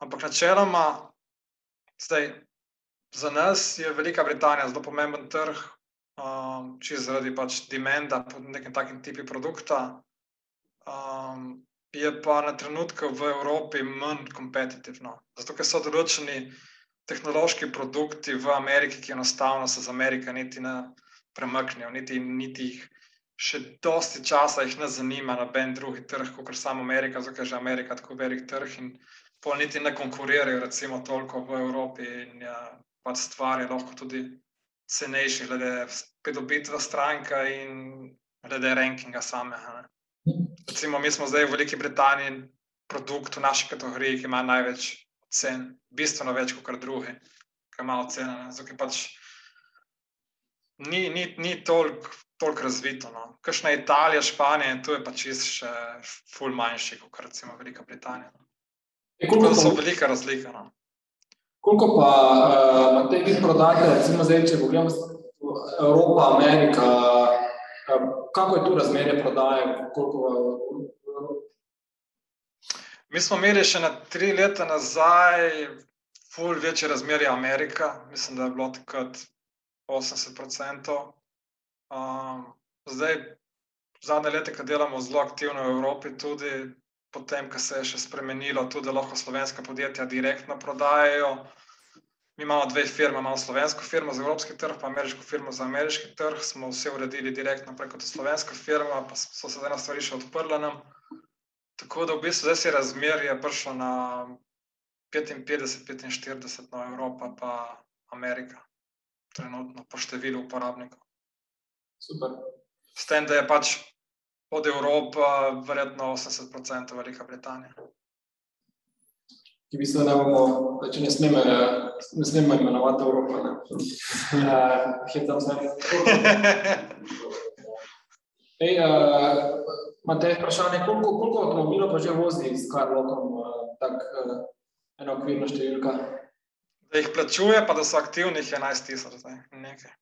Ampak načeloma Zdaj, za nas je Velika Britanija zelo pomemben trg, um, če zaradi pač demanda po nekem takem tipu produkta. Um, je pa na trenutke v Evropi manj kompetitivno. Zato, ker so določeni tehnološki produkti v Ameriki, ki enostavno se z Amerike niti ne premaknejo, niti, niti jih še dosti časa jih ne zanima na ben drugi trg, kot samo Amerika, zato je že Amerika tako velik trg in pol niti ne konkurirajo, recimo, toliko v Evropi in ja, pač stvar je lahko tudi cenejši, glede pridobitve stranke in glede rankinga samega. Recimo, mi smo zdaj v Veliki Britaniji produkt v naši kategoriji, ki ima največ cen, bistveno več kot drugi, ki ima ocene. Zato pač ni, ni, ni toliko. Toliko razvito. No. Kakšna je Italija, Španija, tu je pač še ful manjši, kot recimo Velika Britanija. No. E, koliko so velika razlika? No? Koliko pa uh, te vi prodajate, recimo zdaj, če pogledamo Evropa, Amerika, uh, kako je tu razmerje prodaje? Koliko, uh, Mi smo imeli še na tri leta nazaj ful večje razmerje Amerika, mislim, da je bilo takrat 80%. Um, zdaj, zadnje leta, ko delamo zelo aktivno v Evropi, tudi potem, ko se je še spremenilo, tudi da lahko slovenska podjetja direktno prodajajo. Mi imamo dve firme, imamo slovensko firmo za evropski trg, pa ameriško firmo za ameriški trg. Smo vse uredili direktno preko te slovenske firme, pa so se ena stvar še odprla nam. Tako da v bistvu zdaj se razmer je prišlo na 55-45 na Evropa, pa Amerika, trenutno po številu uporabnikov. Super. S tem, da je pač od Evrope, verjetno 80% Velika Britanija. Ki v bistvu ne bomo, če ne smemo, ne smemo imenovati Evropa. Ne. Uh, Hitam se. Ej, uh, Matej, vprašanje, koliko, koliko avtomobilov pa že vozi s Karlokom, uh, tak uh, ena okvirna številka? Da jih plačuje, pa da so aktivnih 11 tisoč, nekaj.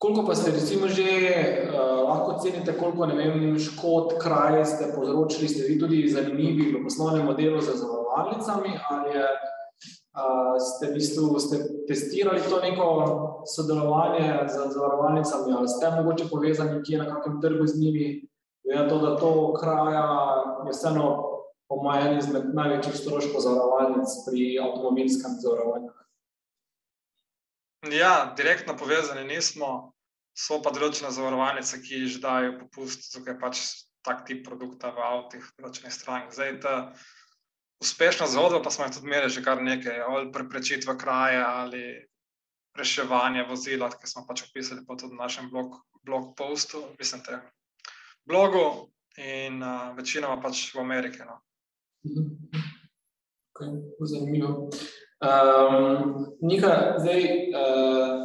Koliko pa ste recimo že, uh, lahko cenite, koliko škod, kraj ste povzročili, ste vi tudi zanimivi v poslovnem modelu za zavarovalnicami, ali je, uh, ste v bistvu ste testirali to neko sodelovanje z zavarovalnicami, ali ste mogoče povezani kje na kakem trgu z njimi, glede to, da to kraja je vseeno po mojem izmed največjih stroškov zavarovalnic pri avtomobilskem zavarovanju. Ja, direktno povezani nismo, so pa določene zavarovalnice, ki že dajo popust, zato je pač tak tip produkta v avtih, določenih strank. Zdaj, ta uspešna zgodba, pa smo jih tudi imeli že kar nekaj, ali preprečitva kraja ali reševanje vozila, ki smo pač opisali po tudi našem blog, blog postu, mislim, te blogu in uh, večinoma pač v Ameriki. No. Okay, zanimivo. Um, Nika, zdaj uh,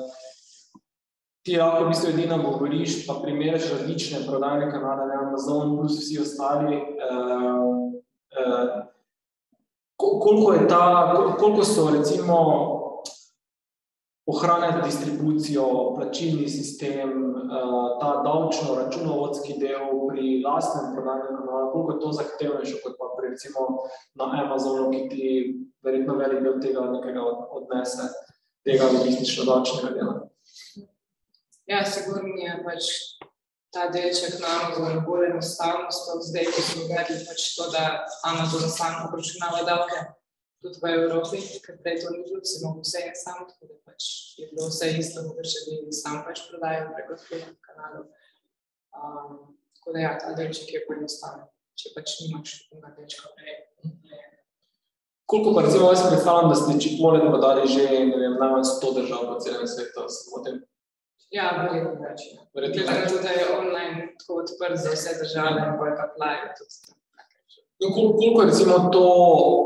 ti lahko v bistvu edino govoriš, pa primeriš različne prodajne kanale, ne Amazon, plus vsi ostali. Uh, uh, koliko je ta, koliko so recimo ohranjati distribucijo, plačilni sistem, uh, ta davčno računovodski del pri lastnem prodajnem kanalu, koliko je to zahtevnejše kot pa pri recimo na Amazonu, ki ti verjetno velik del tega nekega odnese, tega logistično davčnega dela. Ja, sigurno je pač ta delček na Amazonu bolj enostavno, zdaj, ko smo uvedli pač to, da Amazon sam obračunava davke, tudi v Evropi, ker prej to ni bilo, se imamo vse en sam, tako da pač je bilo vse isto, da še vi sam pač prodajo preko teh kanalov. Um, tako da ja, ta delček je poenostavljen, če pač nimaš tega delčka prej. Koliko pa recimo jaz predstavljam, da ste čipole prodali že, ne vem, najmanj 100 držav po celem svetu, se motim? Ja, verjetno več. Verjetno več. da je online tako odprt za vse države in bojo pa plajo tudi tam. In koliko je to,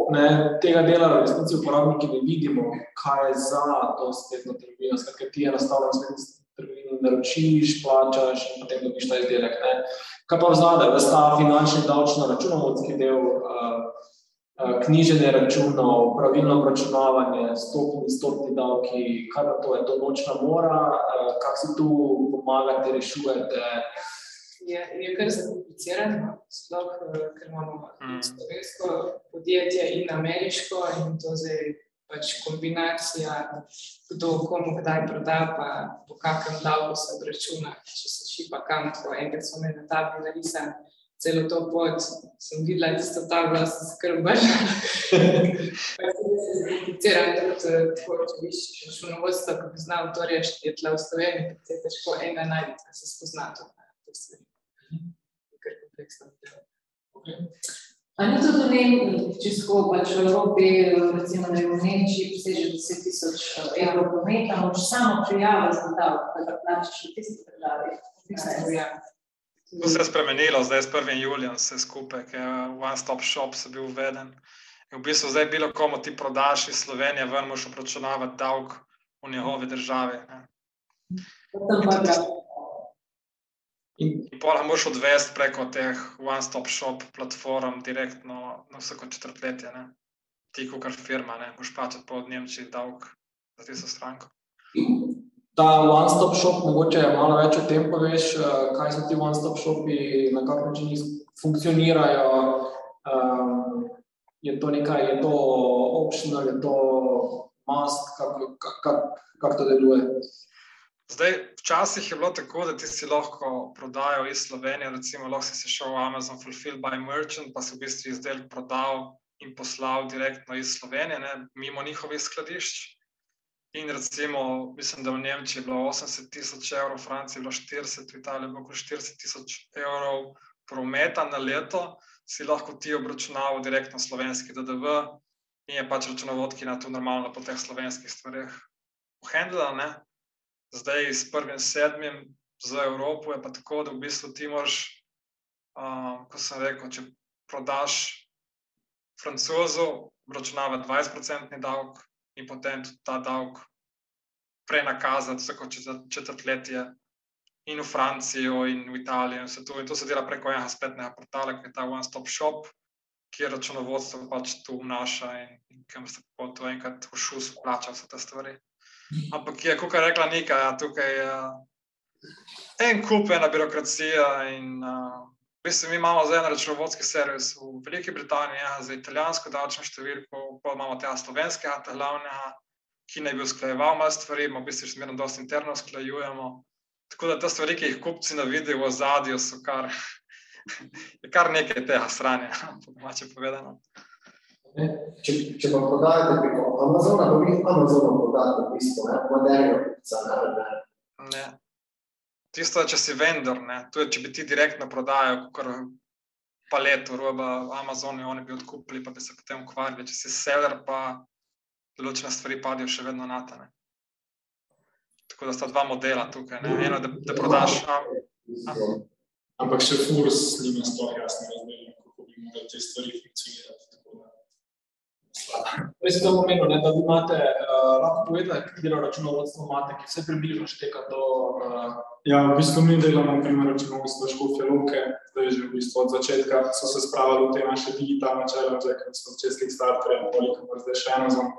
ne, tega dela v resnici uporabniki ne vidimo, kaj je za to spletno trgovino, skratka ti enostavno spletno trgovino naročiš, plačaš in potem dobiš ta izdelek. Ne. Kaj pa vzade, da sta finančni davčno računovodski del, uh, uh, knjiženje računov, pravilno obračunavanje, stopni, stopni davki, kaj pa to je, to nočna mora, uh, kak si tu pomagate, rešujete, je, je kar zakomplicirano, sploh eh, ker imamo mm. slovensko podjetje in ameriško, in to zdaj pač kombinacija, kdo komu kdaj proda, pa po kakem davku se obračuna, če se šipa kam, tako enkrat smo imeli na tabli narisani. Celo to pot sem videla, da so ta glas [LAUGHS] skrbaš. Zakomplicirano je tudi eh, tako, če bi še računovodstvo, ko bi znal to rešiti, je tle v Sloveniji, je težko enega najti, da se spozna to. Ali to tudi če smo pač v Evropi, recimo v Nemčiji, preseže 10 tisoč eh, evrov prometa, moč samo prijaviti za ta, da plačeš v tisti državi? To se je spremenilo, zdaj s 1. julijem vse skupaj, ker je one-stop shop se bil uveden. In v bistvu zdaj bilo komu ti prodaš iz Slovenije, ven moš obračunavati davk v njegovi državi. Ne. Potem pa da. In pa lahko odvesti preko teh one-stop shop platform, direktno na vsako četrtletje. Ne? Ti, kot firma, ne boš plačati po Nemčiji davek za tisto stranko. Ta one-stop shop, mogoče malo več o tem poveš, eh, kaj so ti one-stop shopi, na kak način funkcionirajo. Um, je to nekaj, je to optional, je to must, kako kak, kak to deluje? Zdaj, včasih je bilo tako, da ti si lahko prodajal iz Slovenije, recimo, lahko si šel v Amazon Fulfill by Merchant, pa si v bistvu izdelek prodal in poslal direktno iz Slovenije, ne, mimo njihovih skladišč. In recimo, mislim, da v Nemčiji je bilo 80 tisoč evrov, v Franciji je bilo 40, v Italiji je bilo 40 tisoč evrov prometa na leto, si lahko ti obračunaval direktno slovenski DDV in je pač računovodki na to normalno po teh slovenskih stvarih uhendla. Zdaj, s prvim sedmim za Evropo je pa tako, da v bistvu ti moraš, uh, kot sem rekel, če prodaš francozu, obračunava 20-odstotni davek in potem tudi ta davek prenakazati vsako četrtletje. In v Francijo, in v Italijo, in, to, in to se dela preko enega spletnega portala, ki je ta One Stop Shop, kjer računovodstvo pač tu vnaša in, in kam se po to enkrat v šus plača vse te stvari. Ampak je, kot je rekla Nika, ja, tukaj je uh, en kup, ena birokracija. In, uh, bistvu mi imamo zdaj en računovodski servis v Veliki Britaniji, ja, za italijansko davčno številko, pa imamo tega slovenskega, ta glavnega, ki naj bi usklajeval malo stvari, v bistvu še zmerno dosti interno usklajujemo. Tako da te stvari, ki jih kupci na videu v zadju, so kar, [LAUGHS] kar nekaj tega sranja, [LAUGHS] po domače povedano. Če, če pa prodajate preko Amazona, pa vi Amazonom prodajate v bistvu, ne, moderno kupca, ne, ne. Tisto, če si vendor, ne, to je, če bi ti direktno prodajal, kar paleto roba Amazonu, oni bi odkupili, pa bi se potem ukvarjali. Če si seller, pa določene stvari padijo še vedno na ta. Ne. Tako da sta dva modela tukaj. Ne. Eno, da, da prodaš. Ampak še furs nima sploh jasno razmerja, kako bi morali te stvari funkcionirati. Res je to pomembno, da vi imate, uh, lahko povedali, katero računovodstvo imate, ki vse približno šteka do... Uh... Ja, v bistvu mi delamo, primer, računovodstvo Škofje Luke, zdaj že v bistvu od začetka so se spravili v te naše digitalne challenge, ker so začeli Kickstarter, koliko pa zdaj še Amazon.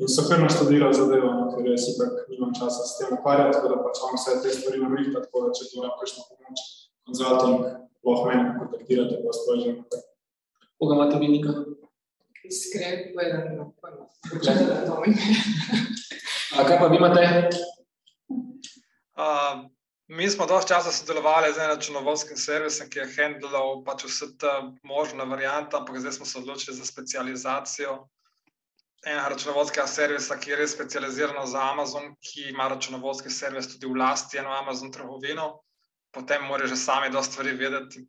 In so kar naštudirali zadevo, no, ker jaz ipak nimam časa s tem ukvarjati, tako da pač vam vse te stvari navrihta, tako da če lahko kakšno pomoč, konzulting, lahko meni kontaktirate, pa sprožim. Koga imate vi nikaj? Iskreno povedano, da to mi je. Kaj pa vi imate? Uh, mi smo dosti časa sodelovali z enim računovodskim servisom, ki je handlal pač vse te možne variante, ampak zdaj smo se odločili za specializacijo enega računovodskega servisa, ki je res specializiran za Amazon, ki ima računovodski servis tudi v lasti eno Amazon trgovino. Potem morajo že sami dosta stvari vedeti, in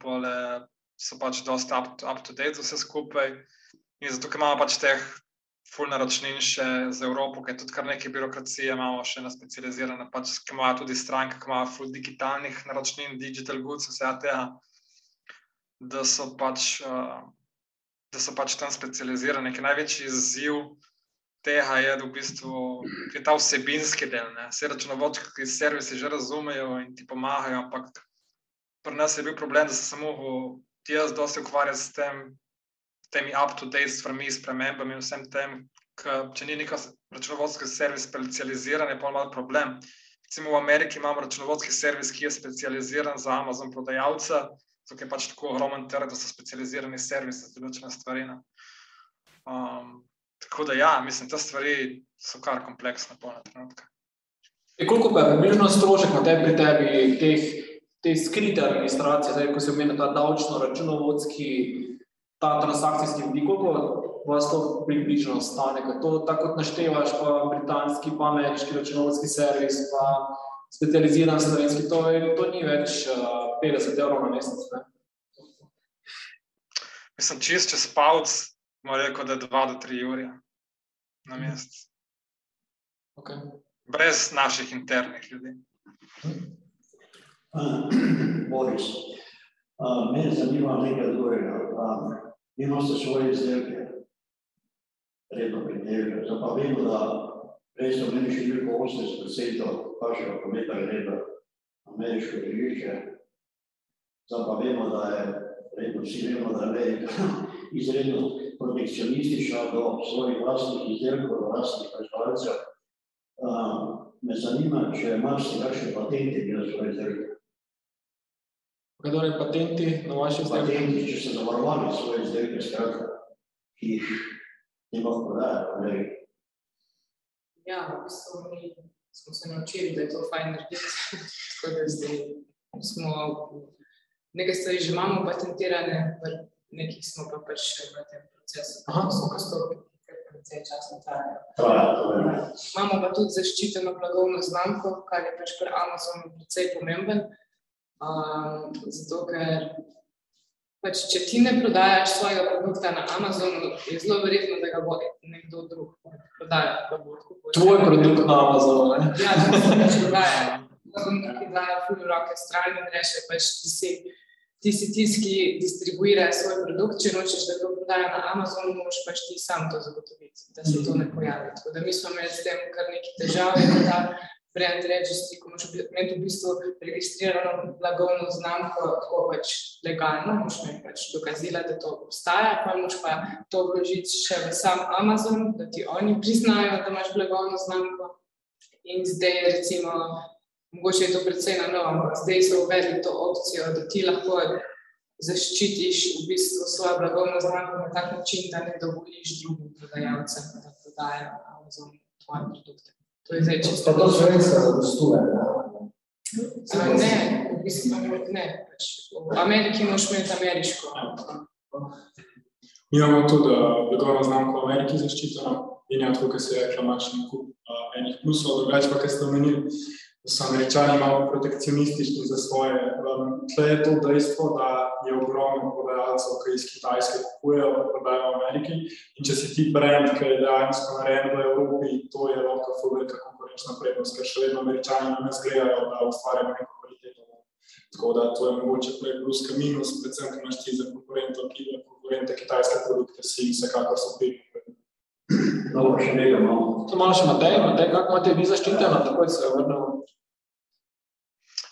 so pač dosta up, up to date vse skupaj. In zato, imamo pač teh fulno računin še za Evropo, ker tudi kar nekaj birokracije imamo še na specializirane, pač, ki imajo tudi stranke, ki imajo fulno digitalnih naročnin, digital goods, vse tega, da so pač, uh, da so pač tam specializirane. Ker največji izziv tega je, da v bistvu je ta vsebinski del. Vse računovodski servisi že razumejo in ti pomagajo, ampak pri nas je bil problem, da se samo ti jaz dosti ukvarjam s tem, temi up-to-date stvarmi, spremembami vsem tem. Če ni neko računovodski servis specializiran, je pa malo problem. Recimo v Ameriki imamo računovodski servis, ki je specializiran za Amazon prodajalca, zato je pač tako ogromen trg, da so specializirani servisi za določene stvari. Um, tako da, ja, mislim, te stvari so kar kompleksne, polne trenutke. E koliko pa je približno strošek na tebi, pri tebi, teh, te skrite administracije, zdaj, ko se omenja ta davčno-računovodski ta transakcijski vidik, koliko vas to približno stane, to tako kot naštevaš, pa britanski, pa ameriški računovodski servis, pa specializiran slovenski, to, je, to ni več uh, 50 evrov na mesec. Ne? Mislim, čist čez palc, moram reči, da je 2 do 3 ure na mesec. Okay. Brez naših internih ljudi. [CLEARS THROAT] Boris, uh, mene zanima nekaj drugega. Um, imate svoje izdelke, redno pridelke. Zdaj pa vemo, da prej so meni še veliko 80% vašega prometa gre ameriško ležišče. Zdaj pa vemo, da je, redno vsi vemo, da je [LAUGHS] izredno protekcionistična do svojih vlastnih izdelkov, do vlastnih proizvajalcev. Me zanima, če imaš si kakšne patente na svoje izdelke. Kdo je patenti na vaši izdelki? Patenti, če ste zavarovali svoje izdelke, skratka, ki jih ne lahko prodajajo. Ja, v bistvu mi smo se naučili, da je to fajn narediti. [LAUGHS] Tako da zdaj smo nekaj stvari že imamo patentirane, v nekih smo pa pač še v tem procesu. Aha. So postopki, ki kar precej časa trajajo. Imamo pa tudi zaščiteno blagovno znamko, kar je pač pri Amazonu precej pomemben. Um, zato, ker pač, če ti ne prodajaš svojega produkta na Amazonu, je zelo verjetno, da ga bo nekdo drug prodajal. da. Tvoj produkt na Amazonu, ne? Ja, to se pač dogaja. Ki dajo ful roke stran in reče, pač ti si, ti si tisti, ki distribuira svoj produkt, če nočeš, da ga prodaja na Amazonu, moraš pač ti sam to zagotoviti, da se to ne pojavi. Tako da mi smo imeli s tem kar nekaj težav, in ta brand registry, ko moraš imeti v bistvu registrirano blagovno znamko, tako pač legalno, moraš imeti pač dokazila, da to obstaja, pa moraš pa to vložiti še v sam Amazon, da ti oni priznajo, da imaš blagovno znamko. In zdaj, recimo, mogoče je to precej na novo, ampak zdaj so uvedli to opcijo, da ti lahko zaščitiš v bistvu svojo blagovno znamko na tak način, da ne dovoliš drugim prodajalcem, da prodajajo na Amazonu tvoje produkte. To je zdaj čisto. Pa to slovenska zadostuje. ne? V bistvu ne. Pač v Ameriki moraš imeti ameriško. Mi imamo tudi uh, blagovno znamko v Ameriki zaščiteno in ja, tako, kot si rekla, imaš en kup uh, enih plusov, drugače pa, kar ste omenili, so američani malo protekcionistični za svoje. Um, tle je to dejstvo, da je ogromno prodajalcev, ki iz Kitajske kupujejo, pa prodajajo v Ameriki. In če si ti brand, ki je dejansko narejen v Evropi, to je lahko velika konkurenčna prednost, ker še vedno američani na nas gledajo, da ustvarjamo neko kvaliteto. Tako da to je mogoče prej plus, ka minus, predvsem, ker imaš ti za ki konkurente kitajske produkte, si vsekakor so pridni. Dobro, še nekaj imamo. To malo še Matej, Matej, kako imate vi zaščiteno, takoj se vrnemo.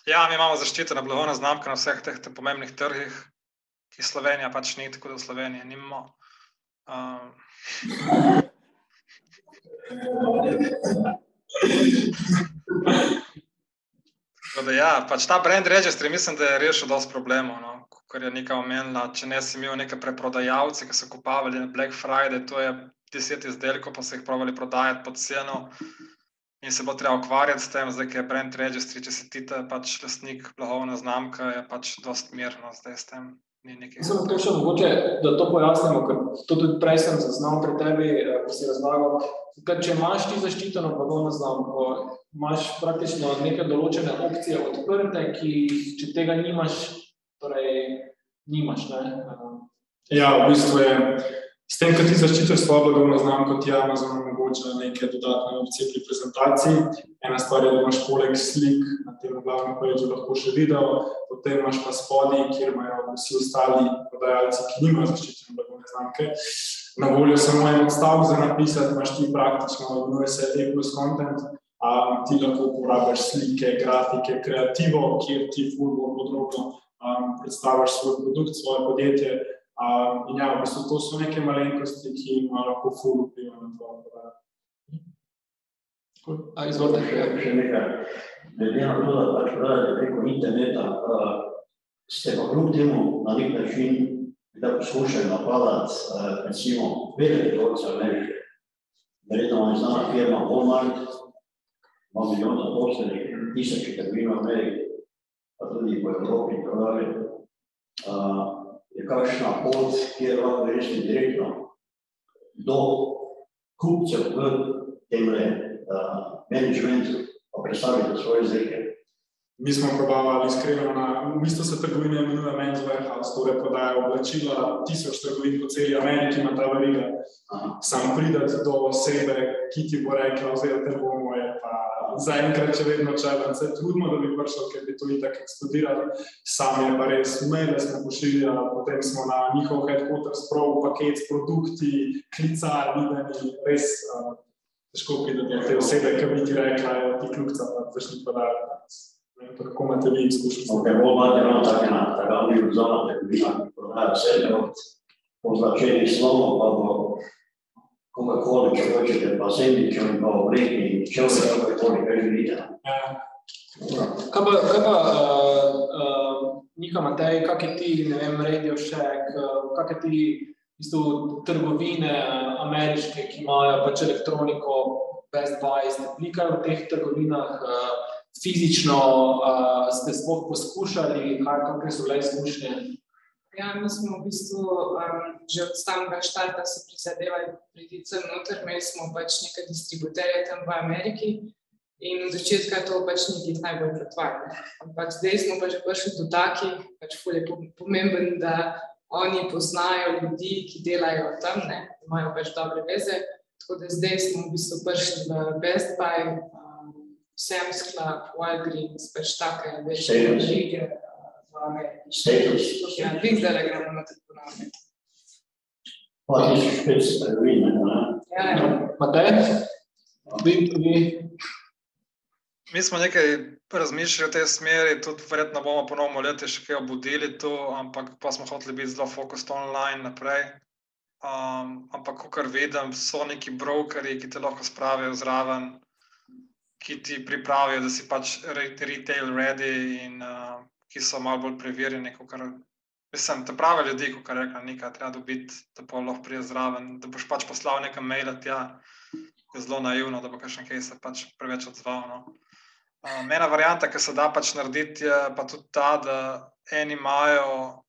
Ja, mi imamo zaščiteno blagovno znamko na vseh teh te pomembnih trgih, ki Slovenija pač ni, tako da v Sloveniji nimamo. Um, Tako da ja, pač ta brand registry mislim, da je rešil dosti problemov. No. Kar je neka omenila, če ne si imel neke preprodajalce, ki so kupovali na Black Friday, to je deset izdelkov, pa so jih provali prodajati pod ceno. In se bo treba ukvarjati s tem, zdaj ki je brand registry, če si ti ta pač lastnik blagovne znamke, je pač dosti mirno zdaj s tem. Samo to še mogoče, da to pojasnimo, ker to tudi prej sem zaznal pri tebi, eh, ko si razlagal. Ker če imaš ti zaščiteno blagovno znamko, imaš praktično neke določene opcije odprte, ki če tega nimaš, torej nimaš. Ne? Ja, v bistvu je s tem, ko ti zaščitiš svojo blagovno znamko, ti Amazon omogoča neke dodatne opcije pri prezentaciji. Ena stvar je, da imaš poleg slik na tem glavnem pageu lahko še video, potem imaš pa spodaj, kjer imajo vsi ostali prodajalci, ki nimajo zaščitene blagovne znamke. Na voljo samo en odstavek za napisati, imaš ti praktično, imenuje se E plus content, a ti lahko uporabiš slike, grafike, kreativo, kjer ti ful bolj podrobno um, predstaviš svoj produkt, svoje podjetje. Um, in ja, v bistvu to so neke malenkosti, ki imajo lahko ful vpliv na to. A, izvolite. Še, še nekaj. Glede na to, da pač preko interneta, uh, ste pa kljub temu na nek način, da poskušajo napadati, uh, recimo, velike trgovce Amerike. Verjetno vam je znana firma Walmart, ima milijon zaposlenih, tisoče trgovin v Ameriki, pa tudi po Evropi in tako dalje. Uh, je kakšna pot, kjer lahko greš direktno do kupcev v temle uh, managementu, pa predstavite svoje izdelke. Mi smo probavali iskreno, na, v bistvu se trgovine imenuje Men's Warehouse, torej prodajajo oblačila, tisoč trgovin po celi Ameriki ima ta veriga. Sam prideti do osebe, ki ti bo rekla, vzeti te bomo, je pa zaenkrat še vedno čelen. Se trudimo, da bi prišel, ker bi to itak eksplodiralo. Sam je pa res maile smo pošiljali, potem smo na njihov headquarters prav paket s produkti, klicali, videni, res uh, težko do te osebe, ki bi ti rekla, je ti kljubca, pa začni pa Kako imate vi izkušnje? Ok, Walmart je ravno taka, taka univerzalna trgovina, ki prodaja vse od označenih slovov, pa bo Coca-Cola, če hočete, pa sendvičev in pa obleki, če vse kakorkoli, kaj želite. Kaj pa, kaj pa uh, uh, Nika Matej, kak je ti, ne vem, Radio Shack, uh, kak je ti bistvu, trgovine ameriške, ki imajo pač elektroniko, Best Buy, ste bili kaj v teh trgovinah, uh, fizično uh, ste sploh poskušali, kakšne so bile izkušnje? Ja, mi smo v bistvu um, že od samega štarta se prizadevali priti sem noter, imeli smo pač nekaj distributerje tam v Ameriki in od začetka to pač ni biti najbolj pretvarjeno. Ampak zdaj smo pa že prišli do takih, pač je pomemben, da oni poznajo ljudi, ki delajo tam, ne, imajo pač dobre veze. Tako da zdaj smo v bistvu prišli v Best Buy, um, Sam's Club, Walgreens, pač take večje žige. Status. Ja, vi zdaj gremo na te ponavljanje. Pa ti si spet trgovine, ne? Ja, ja. Matej, vi, vi, Mi smo nekaj razmišljali v tej smeri, tudi verjetno bomo ponovno leti še kaj obudili tu, ampak pa smo hoteli biti zelo fokusirani online naprej. Um, ampak, kar vidim, so neki brokeri, ki te lahko spravijo zraven, ki ti pripravijo, da si pač re- retail ready in uh, ki so malo bolj preverjeni. Kakor, mislim, te prave ljudi, kot reka, nekaj treba dobiti, da pa lahko prije zraven, da boš pač poslal nekaj maila tja, je zelo naivno, da bo kakšen kaj se pač preveč odzval. No. Um, ena varianta, ki se da pač narediti, je pa tudi ta, da eni imajo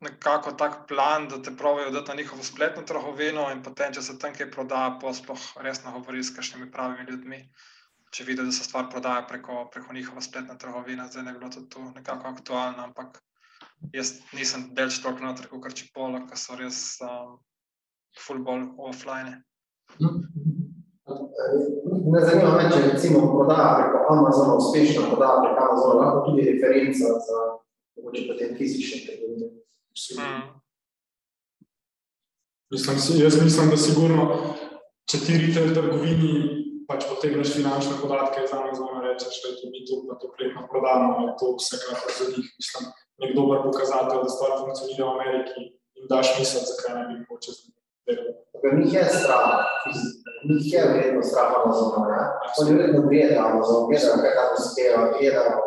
nekako tak plan, da te pravijo dati na njihovo spletno trgovino, in potem, če se tam kaj prodaja, pa sploh resno govori s kakšnimi pravimi ljudmi. Če vidijo, da se stvar prodaja preko, preko njihove spletne trgovine, zdaj ne bi bilo tudi to nekako aktualno, ampak jaz nisem del toliko noter, kot če pola, ki so res um, full bolj offline. Me zanima, me, če recimo prodaja preko Amazona, uspešna prodaja preko Amazona, lahko tudi referenca za mogoče potem fizične trgovine. Mm. Mislim, jaz mislim, da sigurno, če ti retail trgovini pač potegneš finančne podatke iz Amazona, rečeš, da ti mi to pa to letno prodamo, je to vsekakor za njih, mislim, nek dober pokazatelj, da stvar funkcionira v Ameriki in daš misel, zakaj ne bi mogoče z njim delal. Ker njih je strah, njih je verjetno strah Amazona, ne? Oni verjetno gledajo Amazon, gledajo, kaj tam uspeva, gledajo.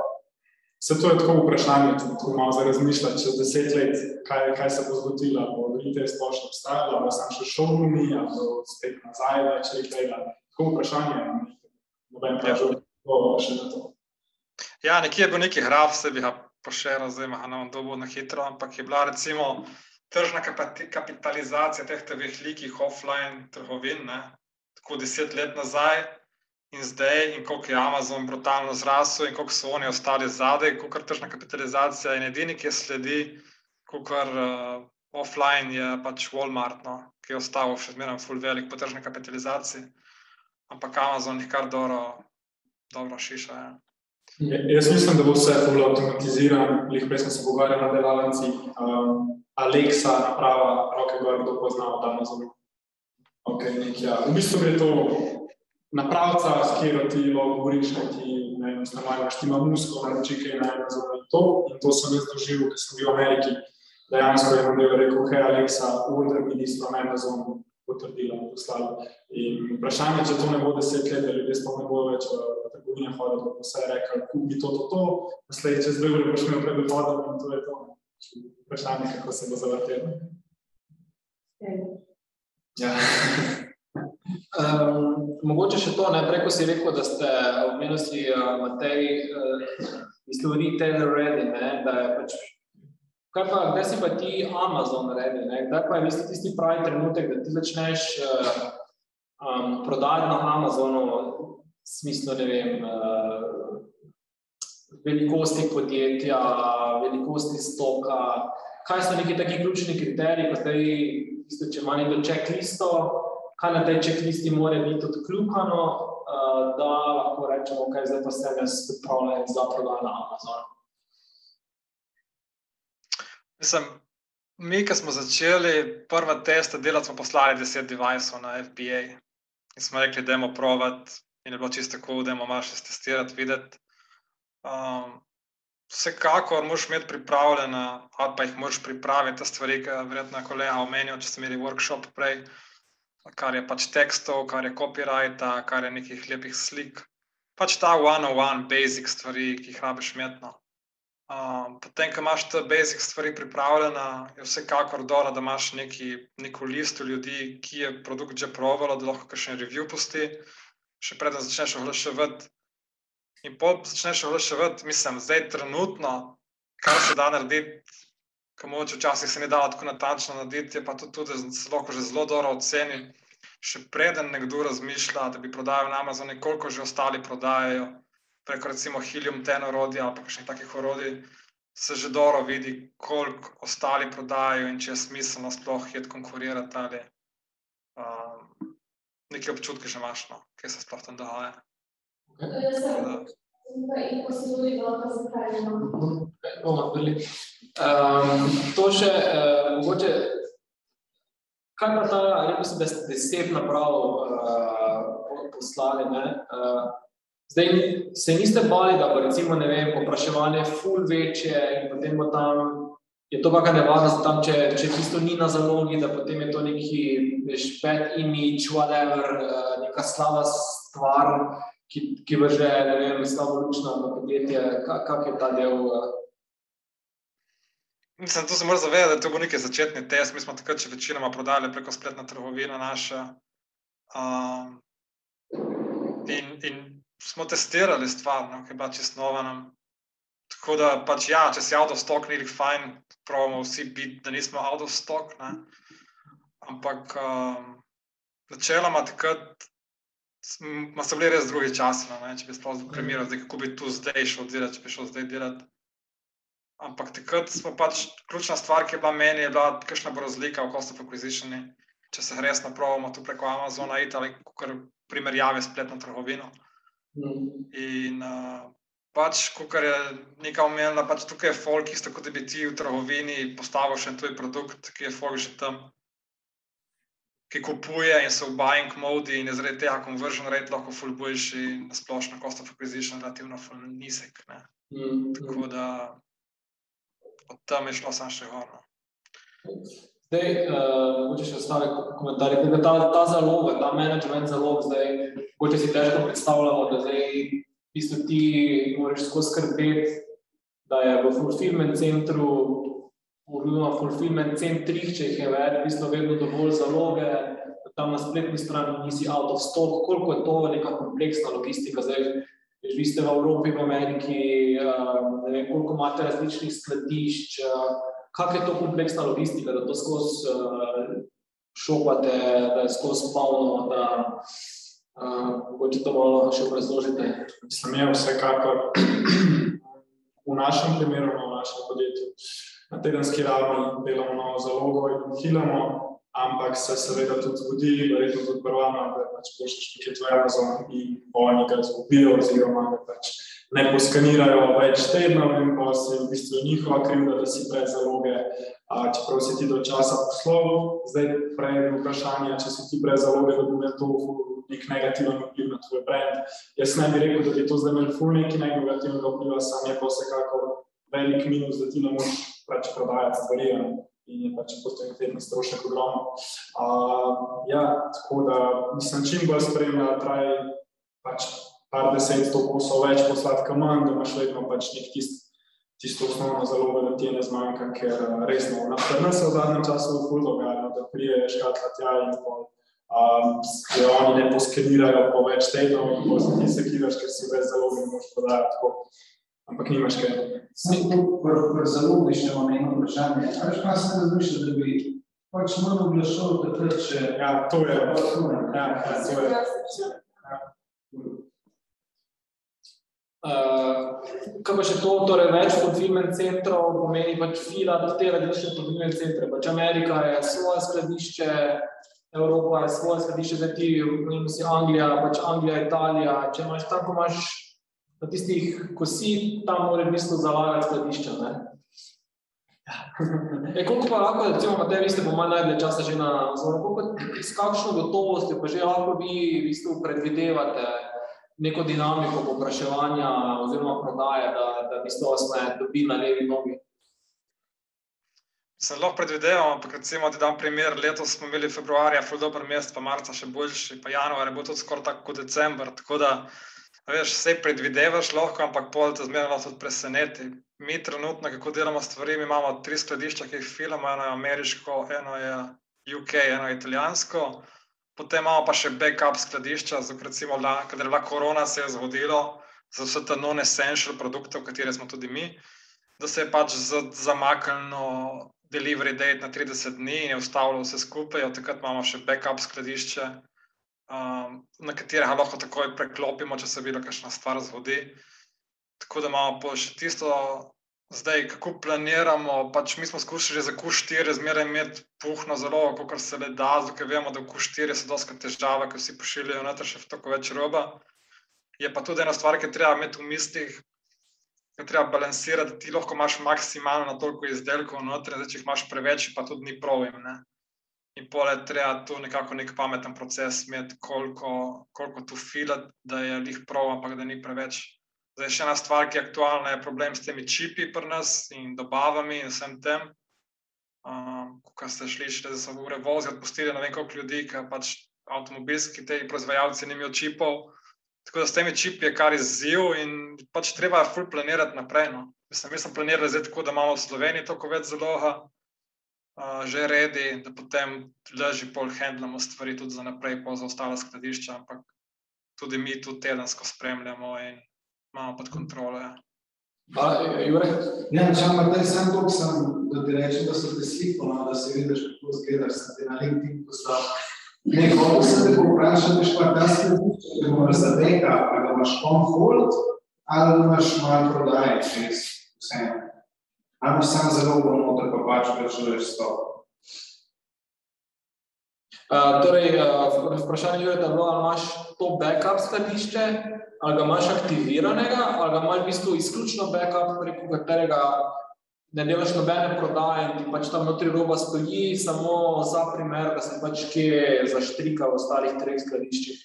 Se to je tako vprašanje, tako malo za razmišljati, čez deset let, kaj, kaj se bo zgodilo, bo retail sploh še obstajala, bo sam še showroomi, ali bo spet nazaj več retaila. Tako vprašanje, noben pravi, odgovor še na to. Ja, nekje je bil neki graf, se bi ga pošeril, zdaj ima na dobu na hitro, ampak je bila recimo tržna kapitalizacija teh velikih offline trgovin, ne, tako deset let nazaj in zdaj, in koliko je Amazon brutalno zrasel, in koliko so oni ostali zadaj, koliko tržna kapitalizacija in edini, ki je sledi, koliko uh, offline je pač Walmart, no, ki je ostal še zmeraj full velik po tržni kapitalizaciji, ampak Amazon jih kar dobro, dobro šiša. Ja. Ja, Jaz mislim, da bo vse fully avtomatizirano, prej smo se pogovarjali na delavnici. Um, Alexa, naprava, roke gor, kdo pozna od Amazona. Okay, nek, ja. V bistvu gre to napravca, s katero ti govoriš, kaj ti ne vem, stanovanj, ti ima musko, naroči kaj na Amazonu in to. In to sem jaz doživel, ker sem bil v Ameriki. Dejansko je model rekel, hej Alexa, order mi listo na Amazonu, potrdila in poslala. In vprašanje, če to ne bo deset let, da ljudje sploh ne bodo več v trgovine hodili, da bo vse rekel, kupi to, to, to, naslednjič čez dve ure boš imel pred vhodom in to je to. Vprašanje, kako se bo zavrtelo. Ja. Um, mogoče še to, ne, preko si rekel, da ste omenili uh, Matej, uh, ready, ne, da je pač, kaj pa, kdaj si pa ti Amazon ready, ne, kdaj pa je mislim, tisti pravi trenutek, da ti začneš uh, um, prodajati na Amazonu, smislu, ne vem, uh, velikosti podjetja, velikosti stoka, kaj so neki taki ključni kriteriji, ko zdaj, isto, če ima nekdo checklisto, kaj na tej checklisti mora biti odkljukano, uh, da lahko rečemo, kaj zdaj pa sem jaz pripravljen za prodajo na Amazonu. Mislim, mi, ki smo začeli prve teste delati, smo poslali 10 devajsov na FBA in smo rekli, da je provat in je bilo čisto tako, da je malo še testirati, videti. Um, vsekakor moraš imeti pripravljene, ali pa jih moraš pripraviti, te stvari, ki je verjetno je kolega omenil, če ste imeli workshop prej, kar je pač tekstov, kar je copyrighta, kar je nekih lepih slik. Pač ta one-on-one basic stvari, ki jih rabiš metno. Um, potem, ko imaš te basic stvari pripravljene, je vsekakor dobro, da imaš neki, neko listo ljudi, ki je produkt že provalo, da lahko še en review pusti. še preden začneš oglaševati. In pol začneš oglaševati, mislim, zdaj trenutno, kar se da narediti, ki mogoče včasih se ne da tako natančno narediti, je pa to tudi zelo, že zelo dobro oceni. Še preden nekdo razmišlja, da bi prodajal na Amazonu, koliko že ostali prodajajo, preko recimo Helium ten orodja ali pa še takih orodij, se že dobro vidi, koliko ostali prodajajo in če je smiselno sploh jed konkurirati ali um, neke občutke že imaš, no, kaj se sploh tam dogaja. Um, to še, uh, mogoče, kaj pa ta, rekel sem, da ste deset naprav uh, poslali, ne? Uh, zdaj, se niste bali, da bo recimo, vem, popraševanje ful večje in potem bo tam, je to kakšna nevarnost tam, če, če tisto ni na zalogi, da potem je to neki, bad image, whatever, uh, neka slava stvar, ki, ki vrže, ne vem, slabo luč na podjetje, kak, kak je ta del? Uh, Mislim, tu se mora zavedati, da to bo neki začetni test. Mi smo takrat še večinoma prodali preko spletne trgovine naše. Um, in, in smo testirali stvar, no, ki je bila čisto nova nam. Tako da, pač, ja, če si out of stock, ni fajn, pravimo vsi biti, da nismo out of stock. Ne. Ampak um, načeloma takrat smo bili res drugi časi. No, če bi sploh zapremiral, zdaj kako bi tu zdaj šel delati, če bi šel zdaj delati. Ampak takrat smo pač ključna stvar, ki je bila meni, je bila kakšna bo razlika v cost of acquisition, če se res napravimo tu preko Amazona, ali kar primerjave s spletno trgovino. Mm. In uh, pač, kar je neka omenjena, pač tukaj je folk, isto kot da bi ti v trgovini postavil še en tuj produkt, ki je folk že tam, ki kupuje in se v buying modi in je zaradi tega conversion rate lahko full boljši in splošno cost of acquisition relativno full nizek. Mm. Tako da od tam je šlo samo še gor. Zdaj, uh, še ostale komentarje, da ta, ta zalog, ta management zalog, zdaj, če si težko predstavljamo, da zdaj, v bistvu ti moraš skozi skrbeti, da je v fulfillment centru, v fulfillment centrih, če jih je več, v bistvu vedno dovolj zaloge, da tam na spletni strani nisi out of stock, koliko je to neka kompleksna logistika. Zdaj, Veš, vi ste v Evropi, v Ameriki, ne vem, koliko imate različnih skladišč, kako je to kompleksna logistika, da to skozi šopate, da je skozi polno, da mogoče to malo še razložite. Mislim, je vsekakor v našem primeru, v našem podjetju, na tedenski ravni delamo novo zalogo in hilamo, ampak se seveda tudi zgodi, verjetno tudi prvama, da pač pošlješ paket v Amazon in oni ga zgubijo oziroma da pač ne poskanirajo več tednov in pa se v bistvu njihova krivda, da si pred zaloge, a, čeprav si ti do časa poslov. Zdaj prej je vprašanje, če si ti pred zaloge, da bi imel to nek negativen vpliv na tvoj brand. Jaz ne bi rekel, da bi to zdaj imel ful neki negativnega vpliva, sam je pa vsekako velik minus, da ti ne moreš pač prodajati stvari in je pač potem strošek ogromno. Uh, ja, tako da mislim, čim bolj spremlja, traje pač par deset, sto kosov več poslati kamen, da imaš vedno pač nek tist, tisto osnovno zalogo, da ti je ne zmanjka, ker resno, na nas se v zadnjem času v ful dogaja, da prije škatla tja in pol. Um, se oni ne poskenirajo po več tednov in ti se kidaš, ker si več zalogo in moš podajati ampak nimaš kaj. Pri zalogi še imam eno vprašanje. Ali pa se razmišlja, da bi pač malo oglašal takrat, če... Ja, to je. Ja, to je. Uh, kaj pa še to, torej več fulfillment centrov, pomeni pač fila, te različne fulfillment centre, pač Amerika je svoje skladišče, Evropa je svoje skladišče, zdaj ti, vem si Anglija, pač Anglija, Italija, če imaš tako, imaš na tistih, ko si tam, mora v bistvu zalagati skladišča. [LAUGHS] E, koliko pa lahko, recimo, pa te, vi ste pa manj najdli časa že na zvoru, s kakšno gotovostjo pa že lahko vi v bistvu predvidevate neko dinamiko popraševanja oziroma prodaje, da, da v bistvu vas ne dobi na levi nogi? Se lahko predvidevamo, ampak recimo, da dam primer, letos smo imeli februarja, ful dober mesec, pa marca še boljši, pa januar je bo tudi skoraj tako kot december, tako da Veš, vse predvidevaš, lahko, ampak pol te zmerno tudi preseneti. Mi trenutno, kako delamo stvari, imamo tri skladišča, ki jih filmamo, eno je ameriško, eno je UK, eno je italijansko. Potem imamo pa še backup skladišča, recimo, kadar je bila korona, se je zgodilo za vse te non-essential produkte, v katere smo tudi mi, da se je pač zamaknilo delivery date na 30 dni in je ustavilo vse skupaj, od takrat imamo še backup skladišče, um, na katerega lahko takoj preklopimo, če se bilo kakšna stvar zgodi. Tako da imamo še tisto, zdaj, kako planiramo. Pač mi smo skušali za Q4 zmeraj imeti puhno zelo, kot se le da, ker vemo, da v Q4 so dosti težave, ker vsi pošiljajo noter še toliko več roba. Je pa tudi ena stvar, ki treba imeti v mislih, ki treba balansirati, da ti lahko imaš maksimalno toliko izdelkov noter, zdaj, če jih imaš preveč, pa tudi ni pravim. In pole treba tu nekako nek pameten proces imeti, koliko, koliko tu filati, da je lih prav, ampak da ni preveč. Zdaj, še ena stvar, ki je aktualna, je problem s temi čipi pri nas in dobavami in vsem tem. Um, ko ste šli, da so ure vozi, odpustili na vem koliko ljudi, ker pač avtomobilski te proizvajalci nimajo čipov. Tako da s temi čipi je kar izziv in pač treba je ful planirati naprej. No. Mislim, mi smo planirali zdaj tako, da imamo v Sloveniji toliko več zaloga, uh, že redi, da potem leži pol handlamo stvari tudi za naprej, pa za ostale skladišča, ampak tudi mi tu tedensko spremljamo in imamo pod kontrolo. Ja. Ja, če imaš zdaj samo to, sem, da ti rečem, da so te sliko, no, da se vidiš, kako zgledaš, sem ti na LinkedIn poslal. Ne, hotel sem te povprašati, pa da se vidi, če moraš za deka, pa da imaš hold, ali imaš malo prodaje, čez vse. Ali imaš samo zelo noter, pa pač plačuješ stop. Uh, torej, uh, vprašanje je, da imaš to backup skladišče, ali ga imaš aktiviranega, ali ga imaš v bistvu izključno backup, preko katerega ne delaš nobene prodaje in ti pač tam notri roba stoji, samo za primer, da se pač kje zaštrika v ostalih treh skladiščih.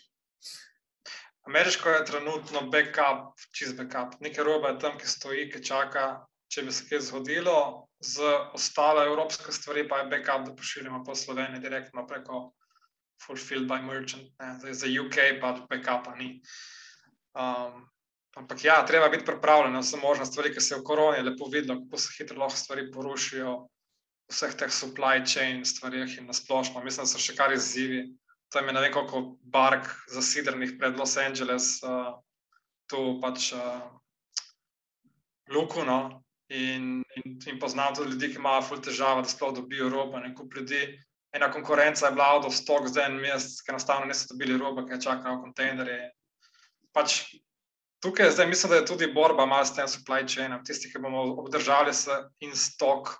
Ameriško je trenutno backup, čist backup. Nekaj roba je tam, ki stoji, ki čaka, če bi se kaj zgodilo. Z ostale evropske stvari pa je backup, da pošiljamo po Sloveniji direktno preko Fulfilled by Merchant. Ne. Zdaj, za UK pa backupa ni. Um, ampak ja, treba biti pripravljen na vse možne stvari, ki se je v koroni lepo videlo, kako se hitro lahko stvari porušijo, vseh teh supply chain stvarih in nasplošno. Mislim, da so še kar izzivi. To je ne vem, koliko bark zasidrenih pred Los Angeles, uh, tu pač uh, Lukuno. In, in, in poznam tudi ljudi, ki imajo ful težave, da sploh dobijo robo. Kup ljudi, ena konkurenca je bila out of stock za en mesec, ker enostavno niso dobili robo, ki je v kontejnerje pač tukaj zdaj mislim, da je tudi borba s tem supply chainom. Tisti, ki bomo obdržali se in stok,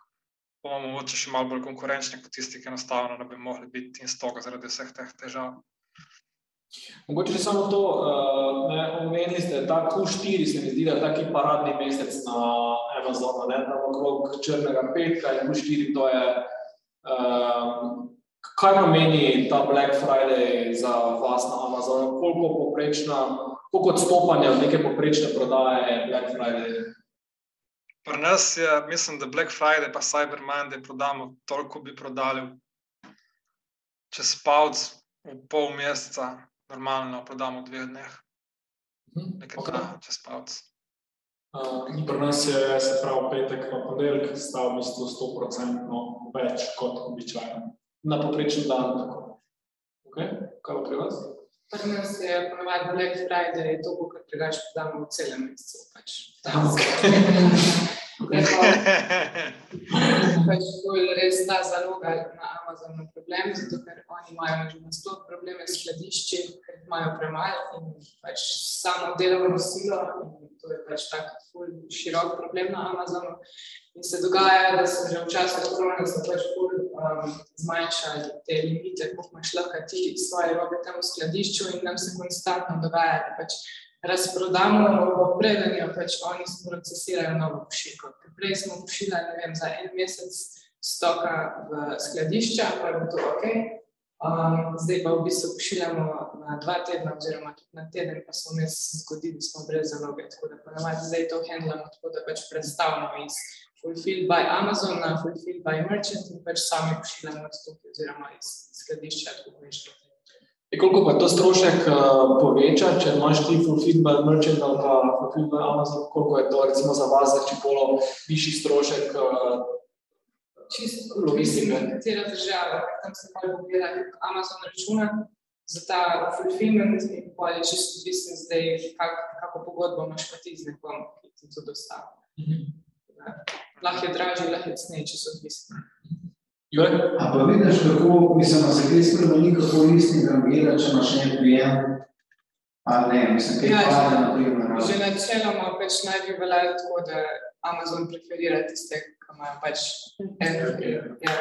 bomo mogoče še malo bolj konkurenčni kot tisti, ki enostavno ne bi mogli biti in stok zaradi vseh teh težav. Mogoče samo to, da uh, omenili ste, da Q4 se mi zdi, da je taki paradni mesec na Amazonu, ne tam okrog črnega petka in Q4 to je. Uh, kaj pomeni ta Black Friday za vas na Amazonu? Koliko poprečna koliko odstopanja od neke poprečne prodaje Black Friday? Pri nas je, mislim, da Black Friday pa Cyber Monday prodamo toliko, bi prodali čez palc v pol meseca, normalno prodamo v dveh dneh. Mhm, Nekaj okay. dna čez palc. Uh, pri nas je, se pravi, petek pa ponedeljek, sta v bistvu 100% več kot običajno. Na poprečen dan. Okay. Kaj pa pri vas? Pri nas je ponovadi Black Friday, to bo, kar drugače podamo v celem mesecu. Pač. [LAUGHS] [LAUGHS] pač to je res ta zaloga na Amazonu problem, zato ker oni imajo že nasploh probleme s skladišči, ker imajo premalo in pač samo delovno silo in to je pač tak širok problem na Amazonu. In se dogaja, da so že v času korona se pač ful um, zmanjšali te limite, koliko imaš lahko ti svoje robe tam v skladišču in nam se konstantno dogaja, da pač razprodamo, preden jo pač oni procesirajo novo pošiljko. Prej smo pošiljali vem, za en mesec stoka v skladišča, pa je to ok. Um, zdaj pa v bistvu pošiljamo na dva tedna, oziroma tudi na teden, pa smo vmes zgodili, da smo brez zaloge. Tako da ponavadi zdaj to handlamo tako, da pač predstavljamo iz Fulfilled by Amazon na Fulfilled by Merchant in pač sami pošiljamo od tukaj, oziroma iz skladišča, tako kot veš. E koliko pa to strošek uh, poveča, če imaš ti fulfilled by merchant ali pa fulfilled by Amazon, koliko je to recimo za vas, za čipolo, višji strošek uh, Čisto, mislim, katera država, tam se malo pogleda, Amazon računa, za ta fulfillment in pa je čisto odvisen zdaj, kak, kako pogodbo imaš pa ti z nekom, ki ti to dostavi. Lahko je dražje, lahko je cnej, če so odvisni. Jure? A pa vidiš, kako mislim, da se kaj spremeni, kako listing rangira, če imaš en prijem, ali ne, mislim, kaj Ja, pade, že- na primer. Že načeloma pač naj bi veljalo tako, da Amazon preferira tiste, ki imajo pač en. Ja.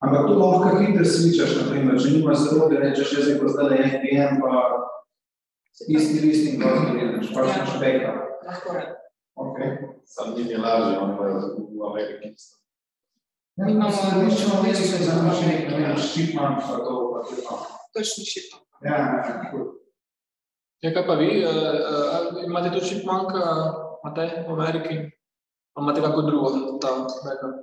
Ampak to lahko hitro svičaš, na primer, če nimaš zelo, da rečeš, jaz je pa zdaj en prijem, pa isti listing, pa zgledaš, pač Ja. imaš beka. Lahko je. Okay. Sam njim je lažje, pa je v Ameriki. Mi imamo različno veliko za naše, ne vem, šipman, pa to, pa to. Točni šipno. Ja, ja, cool. Ja, kaj pa vi? Uh, uh, imate tudi chipmunk, uh, imate v Ameriki? Ali imate kako drugo, ta backup?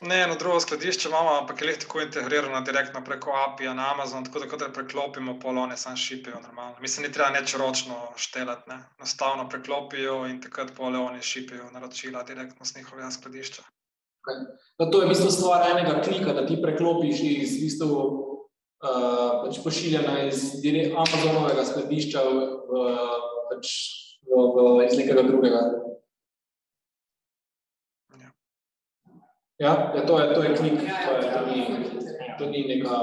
Ne, eno drugo skladišče imamo, ampak je le tako integrirano direktno preko API-ja na Amazon, tako da da preklopimo polone, sam šipijo normalno. Mislim, ni treba nič ročno štelati, ne. Enostavno preklopijo in takrat polone šipijo naročila direktno z njihovega skladišča. Da to je v bistvu stvar enega klika, da ti preklopiš iz v bistvu, uh, pač pošiljanja iz Amazonovega skladišča v, v, pač v, v, iz nekega drugega. Ja. Ja, to, je, to je klik, to, je, to, ni, to ni neka.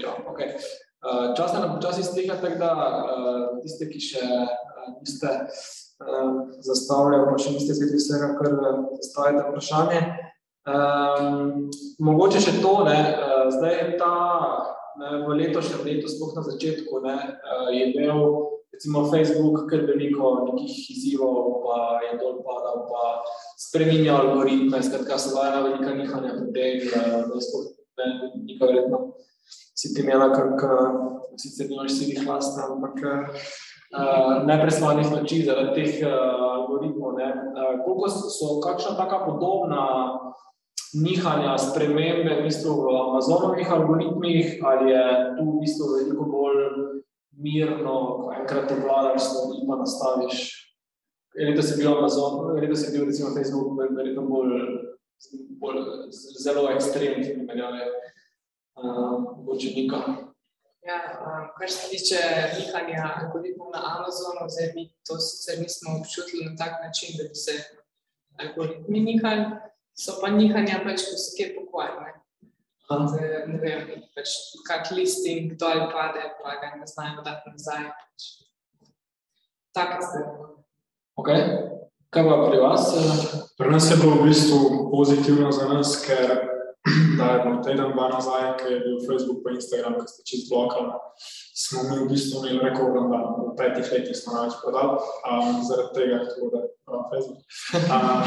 Ja, okay. uh, čas nam počasi izteka, tako da uh, tiste, ki še uh, niste zastavljali, pa še niste izvedeli vsega, kar zastavite vprašanje. Um, mogoče še to, ne, uh, zdaj je ta ne, v letošnjem letu, sploh na začetku, ne, uh, je imel recimo Facebook kar veliko nekih izzivov, pa je dol padal, pa spreminja algoritme, skratka so bila ena velika nihanja pri tem, uh, da sploh ne, ni ga verjetno si ti imela kak, uh, sicer nimaš si jih lasta, ampak uh, nepresvanih noči zaradi teh uh, algoritmov. Uh, koliko so, so kakšna taka podobna nihanja, spremembe v bistvu v Amazonovih algoritmih, ali je tu v bistvu veliko bolj mirno, ko enkrat obvladaš stvari, pa nastaviš. Letos je bil Amazon, letos je bil recimo Facebook verjetno bolj, bolj zelo ekstremen v primerjavi uh, mogoče Nika. Ja, um, kar se tiče nihanja algoritmov na Amazonu, zdaj mi to sicer nismo občutili na tak način, da bi se algoritmi nihali, so pa nihanja pač, ko se kje pokvarne. Ne vem, pač kak listing dol pade, pa ga ne znajo dati nazaj. Pač. Take stvari. Okay. Kaj pa pri vas? Pri nas je bilo v bistvu pozitivno za nas, ker da je bilo teden, dva nazaj, ki je bil Facebook in Instagram, ki ste čist blokali, smo mi v bistvu imeli rekord, da v petih letih smo največ prodali, um, zaradi tega, tako da prav Facebook. [LAUGHS] Um,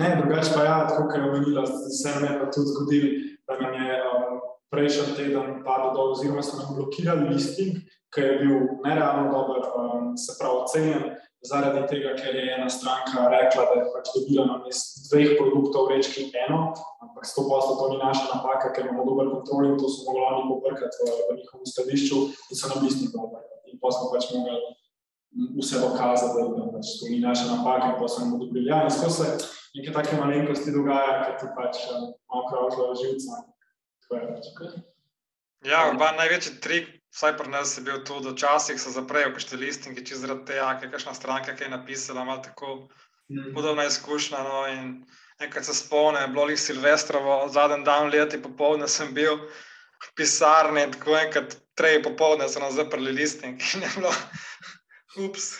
ne, drugače pa ja, tako kot je omenila, se nam je pa tudi zgodilo, da nam je um, prejšnji teden padel dol, oziroma so nam blokirali listing, ki je bil nerealno dober, um, se pravi ocenjen, zaradi tega, ker je ena stranka rekla, da je pač dobila namesto dveh produktov rečki eno, ampak sto posto to ni naša napaka, ker imamo dober kontrol in to so mogli oni pobrkati v, v njihovem stališču in so nam listing dober. In pa smo pač mogli vse dokazati, da, da pač to ni naša napaka in pa so nam odobrili. Ja, in skozi se neke take malenkosti dogaja, ker ti pač um, malo kraužljajo živca. Pač. Ja, pa največji trik, vsaj pri nas je bil to, da včasih se zaprejo kakšne listinge, če zaradi tega, ker je kakšna stranka kaj napisala, malo tako podobna izkušnja. No, in enkrat se spomnim, bilo jih Silvestrovo, zadnji dan leti popoldne sem bil v pisarni tako enkrat treji popoldne so nam zaprli listing in je bilo, ups.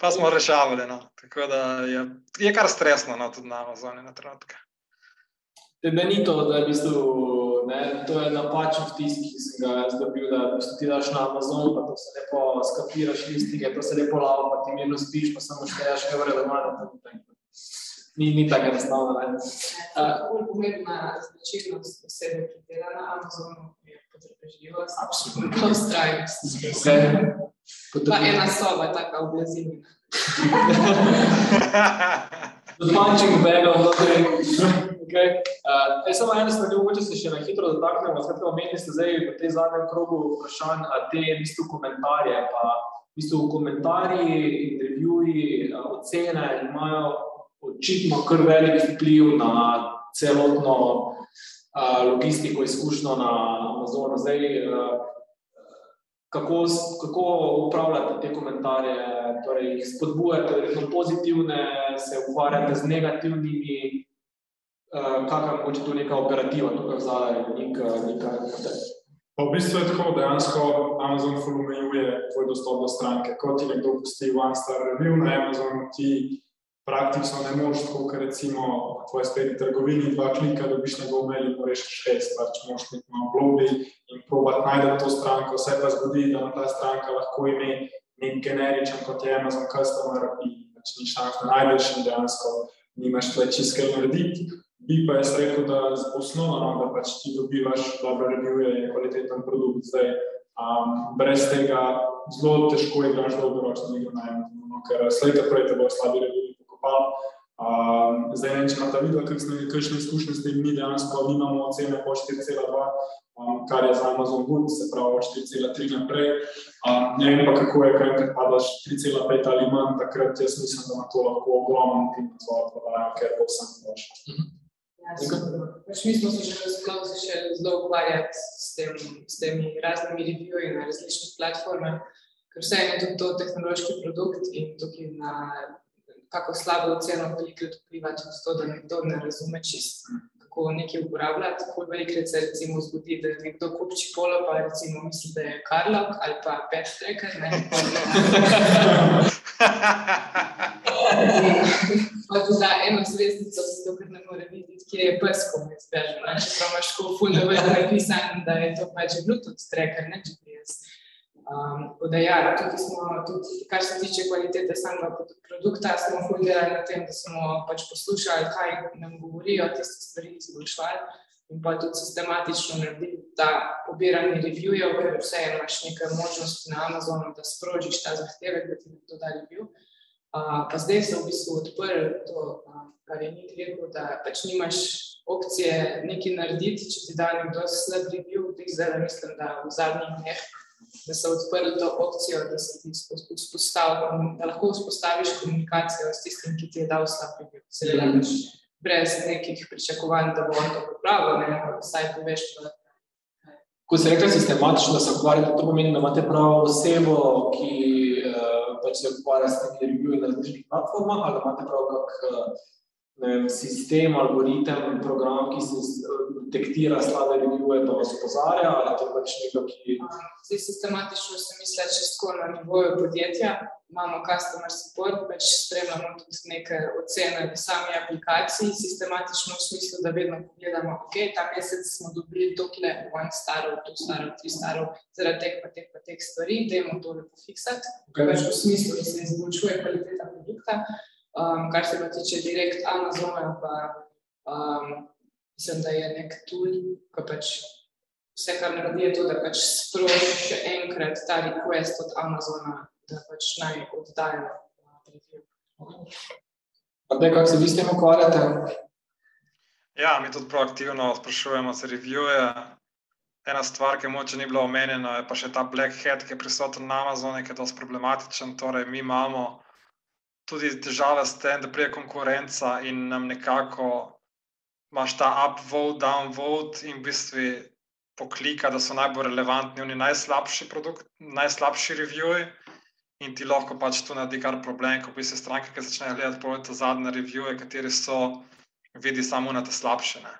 Pa smo rešavali, no. tako da je, je kar stresno, no, tudi na Amazonu na trenutke. Da ni to, da je v bistvu, ne, to je napačen vtis, ki sem ga jaz dobil, da v bistvu ti daš na Amazon, pa to se lepo skapiraš listinge, to se lepo lava, pa ti mirno spiš, pa samo štejaš evre doma na tem. Ni, ni tako enostavno. ne. Pomembna značilnost osebe, ki dela na Amazonu, je potrpežljivost. Absolutno. Ustrajnost. Okay. Pa ena soba je taka oblazinjena. Z punching bagom, da te. Okay. Uh, samo ena stvar, mogoče se še na hitro dotaknemo. Skratka, omenili ste zdaj v tej zadnjem krogu vprašanj, a te v bistvu komentarje, pa v bistvu komentarji, intervjuji, a, ocene imajo očitno kar velik vpliv na celotno logistiko izkušnjo na Amazonu. Zdaj, kako, kako upravljate te komentarje, torej jih spodbujate, verjetno pozitivne, se ukvarjate z negativnimi, kakšna je mogoče tu neka operativa tukaj zadaj, neka, neka, Pa v bistvu je tako, dejansko Amazon omejuje tvoj dostop do stranke. Ko ti nekdo pusti one star review na Amazonu, ti praktično ne moreš, tako kot recimo v tvoji spletni trgovini, dva klika, dobiš njegov mail in rešiš šest, pač moraš biti na blogu in probati najti to stranko. Vse pa zgodi, da ta stranka lahko ime nek generičen kot je Amazon Customer in pač ni šans, da najdeš in dejansko nimaš tle čisto narediti. Bi pa jaz rekel, da osnovno, no, da pač ti dobivaš dobre revije in kvaliteten produkt. Zdaj, um, brez tega zelo težko igraš dolgoročno igro na Amazonu, no, ker slejka prej te bo slabi reviji pokopal. Um, zdaj, ne, če imate videli, kakšne izkušnje s tem, mi dejansko imamo ocene po 4,2, um, kar je za Amazon good, se pravi 4,3 naprej. Um, ne vem pa, kako je, kaj enkrat padaš 3,5 ali manj, takrat jaz mislim, da ima to lahko ogromen tim na svojo prodajo, ker bo vsem boljše. Pač mi smo se že začeli zelo ukvarjati s, tem, s temi raznimi reviji na različnih platformah, ker vse je tudi to tehnološki produkt in tukaj na kako slabo oceno velikrat vpliva tudi to, da nekdo ne razume čist, kako nekaj uporabljati. Tako velikrat se recimo zgodi, da nekdo kupi čipolo, pa recimo misli, da je Karlok ali pa Pet Tracker, ne? Pa tudi da eno zvezdico, zato ker ne more videti, kje je pes, ko me zbeže. Čeprav imaš tako ful, da vedi napisan, da je to pač Bluetooth tracker, ne GPS. Um, da ja, tudi smo, tudi, kar se tiče kvalitete samega produkta, smo ful delali na tem, da smo pač poslušali, kaj nam govorijo, tiste stvari izboljšvali in pa tudi sistematično naredili ta pobiranje reviewjev, ker vse imaš nekaj možnosti na Amazonu, da sprožiš ta zahtevek, da ti nekdo da review. Uh, pa zdaj se v bistvu odprl to, uh, kar je Nik rekel, da pač nimaš opcije nekaj narediti, če ti da nekdo slab review, tudi zdaj mislim, da v zadnjih dneh, da so odprli to opcijo, da se ti vzpostavi, da lahko vzpostaviš komunikacijo s tistim, ki ti je dal slab review. Seveda pač brez nekih pričakovanj, da bo on to popravil, ne, vsaj poveš, da Ko se rekli sistematično, da se ukvarjate, to pomeni, da imate pravo osebo, ki pač se ukvarja s temi reviewi na različnih platformah, ali imate prav kak vem, sistem, algoritem, program, ki se detektira slabe reviewje, pa vas opozarja, ali to pač nekaj, ki... Zdaj, sistematično se misli često na nivoju podjetja, imamo customer support, pač spremljamo tudi neke ocene v sami aplikaciji, sistematično v smislu, da vedno pogledamo, ok, ta mesec smo dobili tokle one starov, two starov, three starov, zaradi teh pa teh pa teh stvari, dajmo to lepo fiksati, okay. pač v smislu, da se izboljšuje kvaliteta produkta, um, kar se pa tiče direkt Amazona, pa um, mislim, da je nek tool, ki pač vse, kar naredi, je to, da pač sproži še enkrat ta request od Amazona, da pač naj oddajo review. Zdaj, kako se vi s tem ukvarjate? Ja, mi tudi proaktivno sprašujemo za revije. Ena stvar, ki moče ni bila omenjena, je pa še ta black hat, ki je prisoten na Amazonu, ki je dosti problematičen. Torej, mi imamo tudi težave s tem, da prije konkurenca in nam nekako imaš ta upvote, downvote in v bistvu poklika, da so najbolj relevantni, oni najslabši produkt, najslabši reviewi. In ti lahko pač tu naredi kar problem, ko bi se stranke, ki začnejo gledati povedo zadnje revije, kateri so, vidi samo na te slabše. Ne?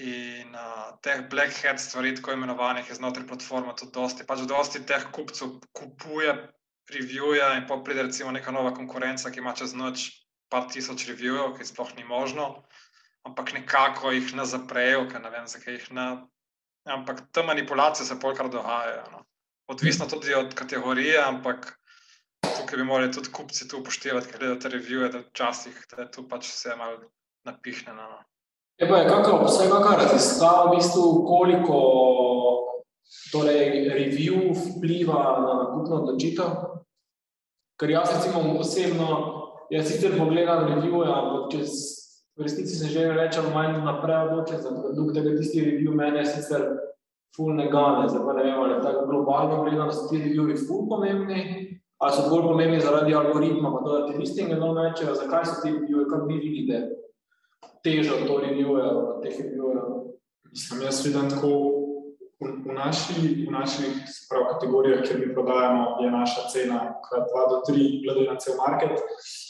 In uh, teh black hat stvari, tako imenovanih, je znotraj platforme tudi dosti. Pač dosti teh kupcev kupuje revije in pa pride recimo neka nova konkurenca, ki ima čez noč par tisoč revijev, ki sploh ni možno, ampak nekako jih ne zaprejo, ker ne vem, zakaj jih ne. Ampak te manipulacije se polkrat dogajajo. No? Odvisno tudi od kategorije, ampak tukaj bi morali tudi kupci tu upoštevati, ker gledate revije, da včasih je tu pač vse malo napihnjeno. No. Je pa je kako, vse kakšna raziskava, v bistvu, koliko torej, review vpliva na nakupno odločitev? Ker jaz recimo osebno, jaz sicer pogledam revije, ampak čez resnici se že reče manj naprej odločen za produkt, da tisti review mene sicer ful ne gane, zdaj pa ne vem, ali tako globalno gledano so ti reviewi ful pomembni, ali so bolj pomembni zaradi algoritma, pa to, da ti listinge dol mečejo, zakaj so ti reviewi, kako vi vidite težo to reviewja, teh reviewja? Mislim, jaz vidim tako, v, naši, v naših prav, kategorijah, kjer mi prodajamo, je naša cena krat 2 do 3, glede na cel market.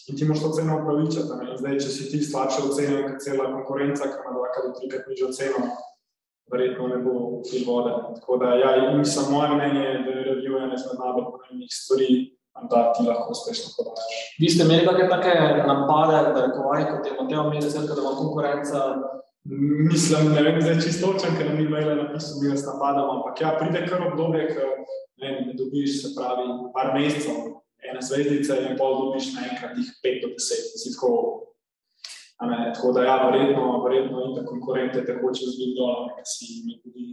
In ti moraš to ceno upravičiti. Zdaj, če si ti slabše ocenjen, kot cela konkurenca, ki ima 2 do 3 krat nižjo ceno, verjetno ne bo ti vode. Tako da, ja, in samo moje mnenje je, da je review ena izmed najbolj pomembnih stvari, da ti lahko uspešno prodajaš. Vi ste imeli kakšne take napade, da je kovaj, kot je Mateo imel, da ima konkurenca Mislim, ne vem, zdaj čisto točen, ker ni imel napisal, da se napadamo. Ampak ja, pride kar obdobje, ko ne, ne dobiš, se pravi, par mesecev, ene zvezdice in pol dobiš naenkrat jih 5 do 10. Tako, ne, tako da ja, verjetno, verjetno in ta konkurente tako čez vidno, da si mi tudi.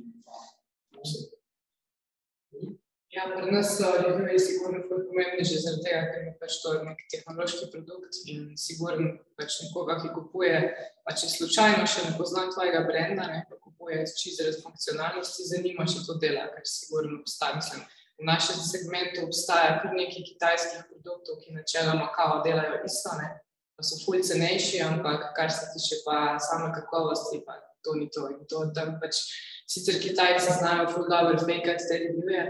Ja, pri nas so ljudje sigurno pomembni že zaradi tega, ker je pač to nek tehnološki produkt in sigurno pač nekoga, ki kupuje, pa če slučajno še ne pozna tvojega brenda, ne, pa kupuje čisto zaradi funkcionalnosti, zanima, če to dela, ker sigurno obstaja. V našem segmentu obstaja kar nekaj kitajskih produktov, ki načeloma kao delajo isto, ne, pa so fulj cenejši, ampak kar se tiče pa same kakovosti, pa to ni to. In to tam pač sicer Kitajci znajo fulj dobro fejkati te revije,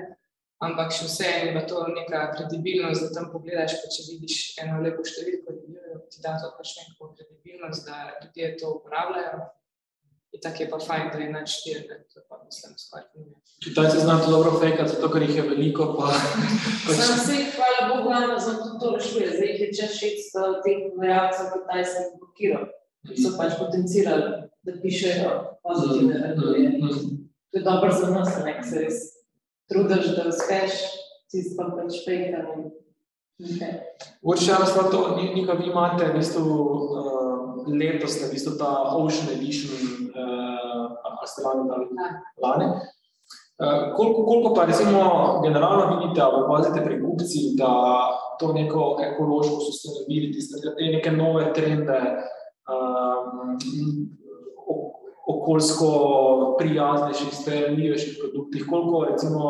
ampak še vse je to neka kredibilnost, da tam pogledaš, pa če vidiš eno lepo številko, ti da to pač neko kredibilnost, da ljudje to uporabljajo. In tako je pa fajn, da je nač štir, da to pa mislim skoraj ni. Kitajci znajo to dobro fejkati, zato ker jih je veliko, pa... [LAUGHS] Sam se, hvala Bogu, Amazon tudi to rešuje. Zdaj jih je čez 600 teh vojakcev kitajskih blokiral, ki so pač potencirali, da pišejo pozitivne revije. To je dobro za nas, ne, se res trudiš, da uspeš, tisti pa pač pejkam. Urša, okay. to nekaj vi imate, v bistvu uh, letos, v bistvu ta Ocean Edition, uh, ali ste lani dali? Lani. Uh, koliko, koliko pa recimo generalno vidite, ali opazite pri kupcih, da to neko ekološko sustainability, te neke nove trende, um, okoljsko prijaznejših, sprejemljivejših produktih, koliko recimo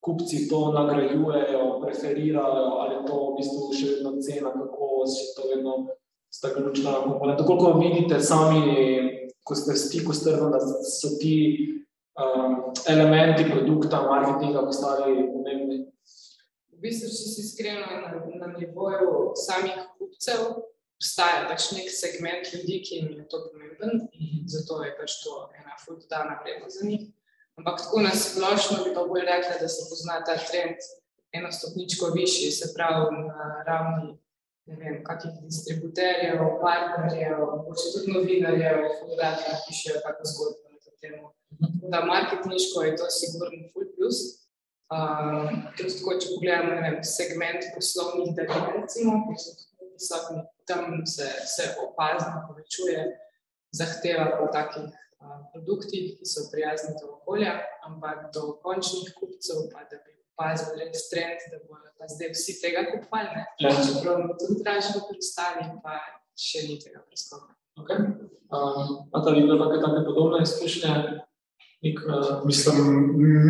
kupci to nagrajujejo, preferirajo, ali to v bistvu še vedno cena, kako se to vedno sta ključna komponenta. Koliko vidite sami, ko ste v stiku s trgom, da so ti um, elementi produkta, marketinga postali pomembni? V bistvu, če si iskreno na, na nivoju samih kupcev, obstaja pač nek segment ljudi, ki jim je to pomemben in zato je pač to ena fultodana vrednost za njih. Ampak tako na splošno bi pa bolj rekla, da se pozna ta trend eno stopničko višji, se pravi na ravni ne vem, kakih distributerjev, partnerjev, mogoče tudi novinarjev, fotografij, ki pišejo kako zgodbo na to temo. Da marketinško je to sigurno full plus. Um, tudi tako, če pogledamo vem, segment poslovnih daril, recimo, ki so tako visoki tam se, se opazno povečuje zahteva po takih a, produktih, ki so prijazni do okolja, ampak do končnih kupcev, pa da bi opazili res trend, da bodo pa zdaj vsi tega kupovali. Ja. Čeprav je tudi dražje pri ostalih, pa še ni tega preskoka. Okay. Um, a ta videla kakšne take podobne izkušnje? Nik, uh, mislim,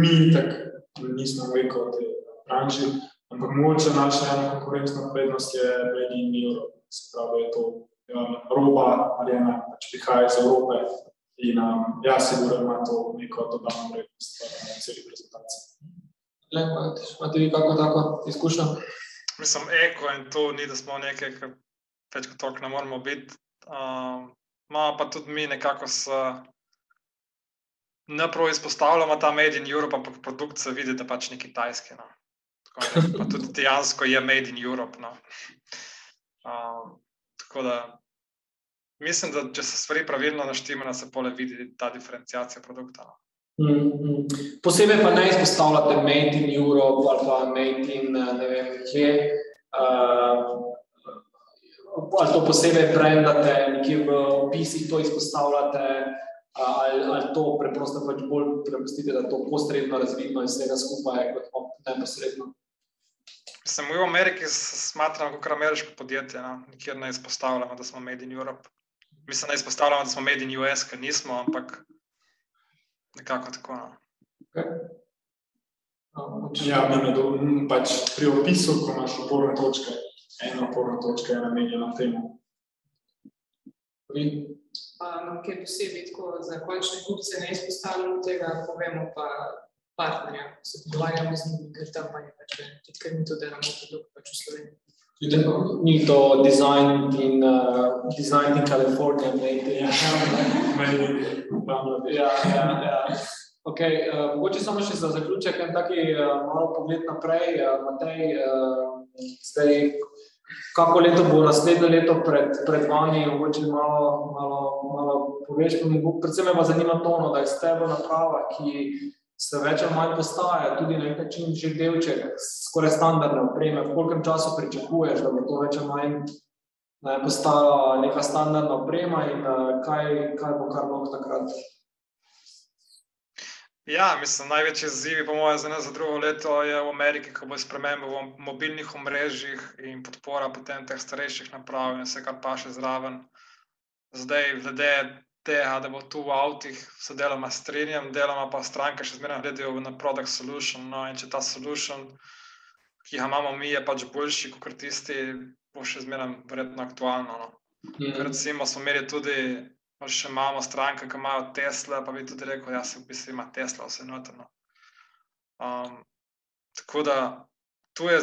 mi tako nismo veliko v tej branži, ampak mogoče naša ena konkurenčna prednost je Made in Europe se pravi, je to um, roba, ali ena pač prihaja iz Evrope. In um, ja, sigurno ima to neko dodano vrednost v celi prezentaciji. Lepo, imate vi kako tako izkušnjo? Mislim, eko in to ni, da smo nekaj, kar več kot toliko ne moramo biti. Um, pa tudi mi nekako s naprav izpostavljamo ta Made in Europe, ampak produkt se vidi, da pač ni kitajski. No. Tako, pa tudi dejansko je Made in Europe. No. Um, tako da mislim, da če se stvari pravilno naštimajo, se pole vidi ta diferencijacija produkta. No. Mm, mm. Posebej pa ne izpostavljate Made in Europe ali pa Made in ne vem kje. Uh, ali to posebej brendate, nekje v opisih to izpostavljate, ali, ali to preprosto pač bolj prepustite, da to posredno razvidno iz vsega skupaj, kot neposredno. Sem v Ameriki smatram kot ameriško podjetje, no? nikjer ne izpostavljamo, da smo Made in Europe. Mislim, da izpostavljamo, da smo Made in US, ker nismo, ampak nekako tako. No? Okay. Ja, meni, pač pri opisu, ko imaš oporne točke, ena oporna točka je namenjena temu. Um, Kaj posebej tako za končne kupce ne izpostavljamo tega, povemo pa partnerja, se pogovarjamo z njimi, ker tam pa je pač tudi, ker mi to delamo produkt pač v Sloveniji. Ni to design in uh, design in Kalifornija, made in [LAUGHS] ja, ja, ja. Okay, uh, mogoče samo še za zaključek en taki uh, malo pogled naprej. Uh, Matej, uh, zdaj, kako leto bo naslednje leto pred, pred vami, mogoče malo, malo, malo poveš, pa mi bo, predvsem me zanima to, no, da je stebro naprava, ki se več ali manj postaja, tudi na nek način že delček, skoraj standardne opreme, v kolkem času pričakuješ, da bo to več ali manj postala neka standardna oprema in uh, kaj, kaj bo kar nog takrat. Ja, mislim, največji izziv, po mojem, za nas za drugo leto je v Ameriki, ko bo sprememba v mobilnih omrežjih in podpora potem teh starejših naprav in vse, kar pa še zraven. Zdaj, glede tega, da bo tu v avtih, se deloma strinjam, deloma pa stranke še zmeraj gledajo na product solution. No, in če ta solution, ki ga imamo mi, je pač boljši kot tisti, bo še zmeraj verjetno aktualno. No. Mm. Recimo, smo imeli tudi še imamo stranke, ki imajo Tesla, pa bi tudi rekel, da se v bistvu ima Tesla vse notrno. Um, tako da tu je,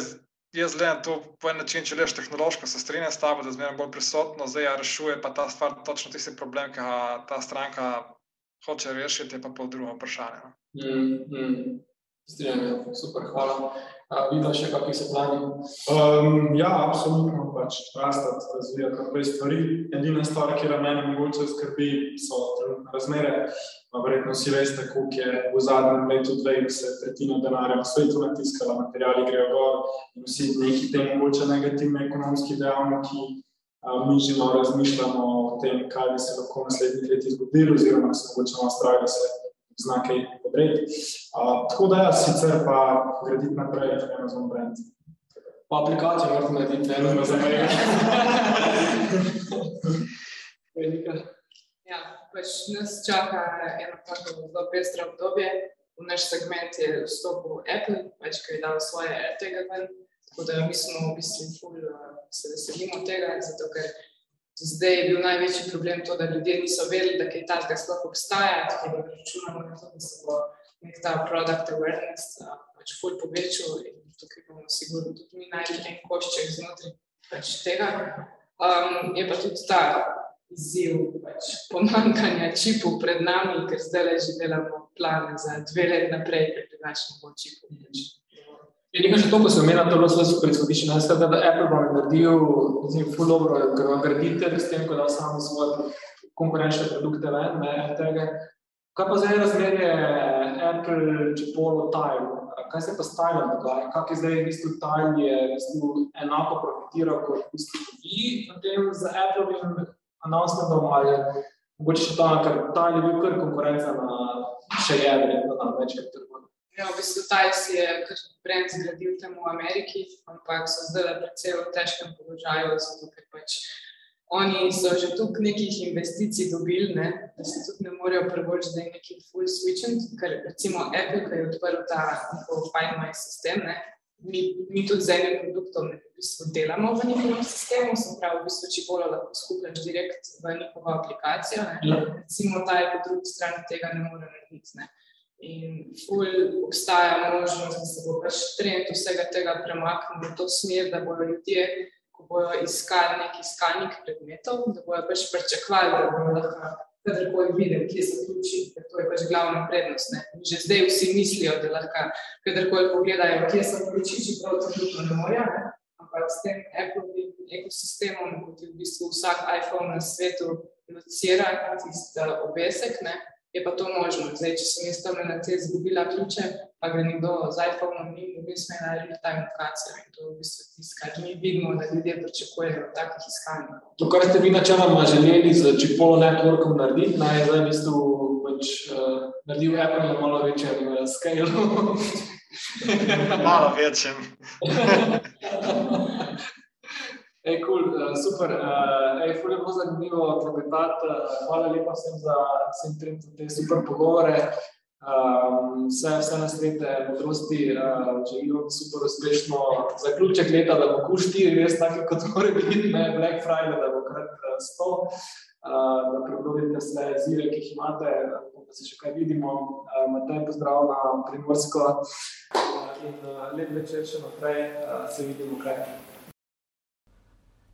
jaz gledam to po en način, če leš tehnološko, se strinjam s tabo, da je zmeraj bolj prisotno, zdaj ja rešuje pa ta stvar točno tisti problem, ki ga ta stranka hoče rešiti, je pa pol drugo vprašanje. No. Mm, mm. Strinjam, super, hvala. Vidiš še kakšni so plani? Um, ja, absolutno, pač rastati, razvijati naprej stvari. Edina stvar, ki me mogoče skrbi, so trenutne razmere. Verjetno vsi veste, koliko je v zadnjem letu, dveh, se tretjina denarja na svetu natiskala, materiali grejo gor in vsi neki te mogoče negativni ekonomski dejavniki. Mi malo razmišljamo o tem, kaj bi se lahko v naslednjih letih zgodilo, oziroma se mogoče malo strah, da se znake podreti. Tako da, ja, sicer pa graditi naprej, da ne razumem brend. Pa aplikacijo morate narediti, ne vem, za mene. Ja, pač nas čaka eno tako zelo pestro obdobje. V naš segment je vstopil Apple, pač, ki je dal svoje tega ven. Tako da mi smo v bistvu ful, se veselimo tega, zato ker Zdaj je bil največji problem to, da ljudje niso vedeli, da kaj takega sploh obstaja, tako da računamo na to, da se bo nek ta product awareness pač ful povečal in tukaj bomo sigurno tudi mi najdli en košček znotraj pač tega. Um, je pa tudi ta izziv pač pomankanja čipov pred nami, ker zdaj le že delamo plane za dve let naprej, ker drugače ne bo čipov. Pač. Je nekaj že to, ko se omenja, da je zelo super izhodišče. Ne, skrat, da Apple bo naredil zelo full dobro graditelj s tem, da sam svoje konkurenčne produkte ven, ne, tega. Kaj pa zdaj razmerje Apple, če polo Tile? Kaj se pa s Tile dogaja? Kak je zdaj v bistvu Tile je v bistvu enako profitiral kot v bistvu vi na tem z Appleovim announcementom ali mogoče še to, ker Tile je bil kar konkurenca na še je, verjetno na večkrat trgovine. Ja, v bistvu Tajs je brend zgradil tam v Ameriki, ampak so zdaj precej v težkem položaju, zato ker pač oni so že tukaj nekih investicij dobili, ne, da se tudi ne morejo privoščiti, da je neki full switching, ker recimo Apple, ki je odprl ta Find My sistem, ne, mi, mi tudi z enim produktom v bistvu delamo v njihovem sistemu, sem prav v bistvu, če bolj lahko skupljaš direkt v njihovo aplikacijo, ne, ja. recimo ta je po drugi strani tega ne more narediti, ne. In ful obstaja možnost, da se bo pač trend vsega tega premaknil v to smer, da bodo ljudje, ko bodo iskali neki iskalnik predmetov, da bodo pač pričakovali, da bodo lahko kadarkoli videli, kje so ključi, ker to je pač glavna prednost. Ne. Že zdaj vsi mislijo, da lahko kadarkoli pogledajo, kje so ključi, čeprav to tudi ne morejo. Ampak s tem Apple ekosistemom, kot je v bistvu vsak iPhone na svetu, locira tisti obesek, ne, je pa to možno. Zdaj, če sem jaz tam na te izgubila ključe, pa gre nekdo z iPhone-om in v bistvu je najbolj ta lokacija. In to v bistvu tiska, ki mi vidimo, da ljudje pričakujejo takih iskanj. To, kar ste vi načeloma želeli z Chipolo Networkom narediti, naj je zdaj v bistvu pač, uh, naredil Apple na malo večjem uh, scale. [LAUGHS] malo večjem. [LAUGHS] Ej, cool, uh, super. Uh, ej, ful je bilo zanimivo klepetati. Uh, hvala lepa vsem za vsem trem te super pogovore. Um, vse, vse na svete modrosti, uh, želim super uspešno zaključek leta, da bo Q4 res tako, kot mora biti, ne Black Friday, da bo krat 100. da prebrodite vse izzive, ki jih imate, pa se še kaj vidimo. Matej, pozdrav na Primorsko in lep večer še naprej, se vidimo kaj.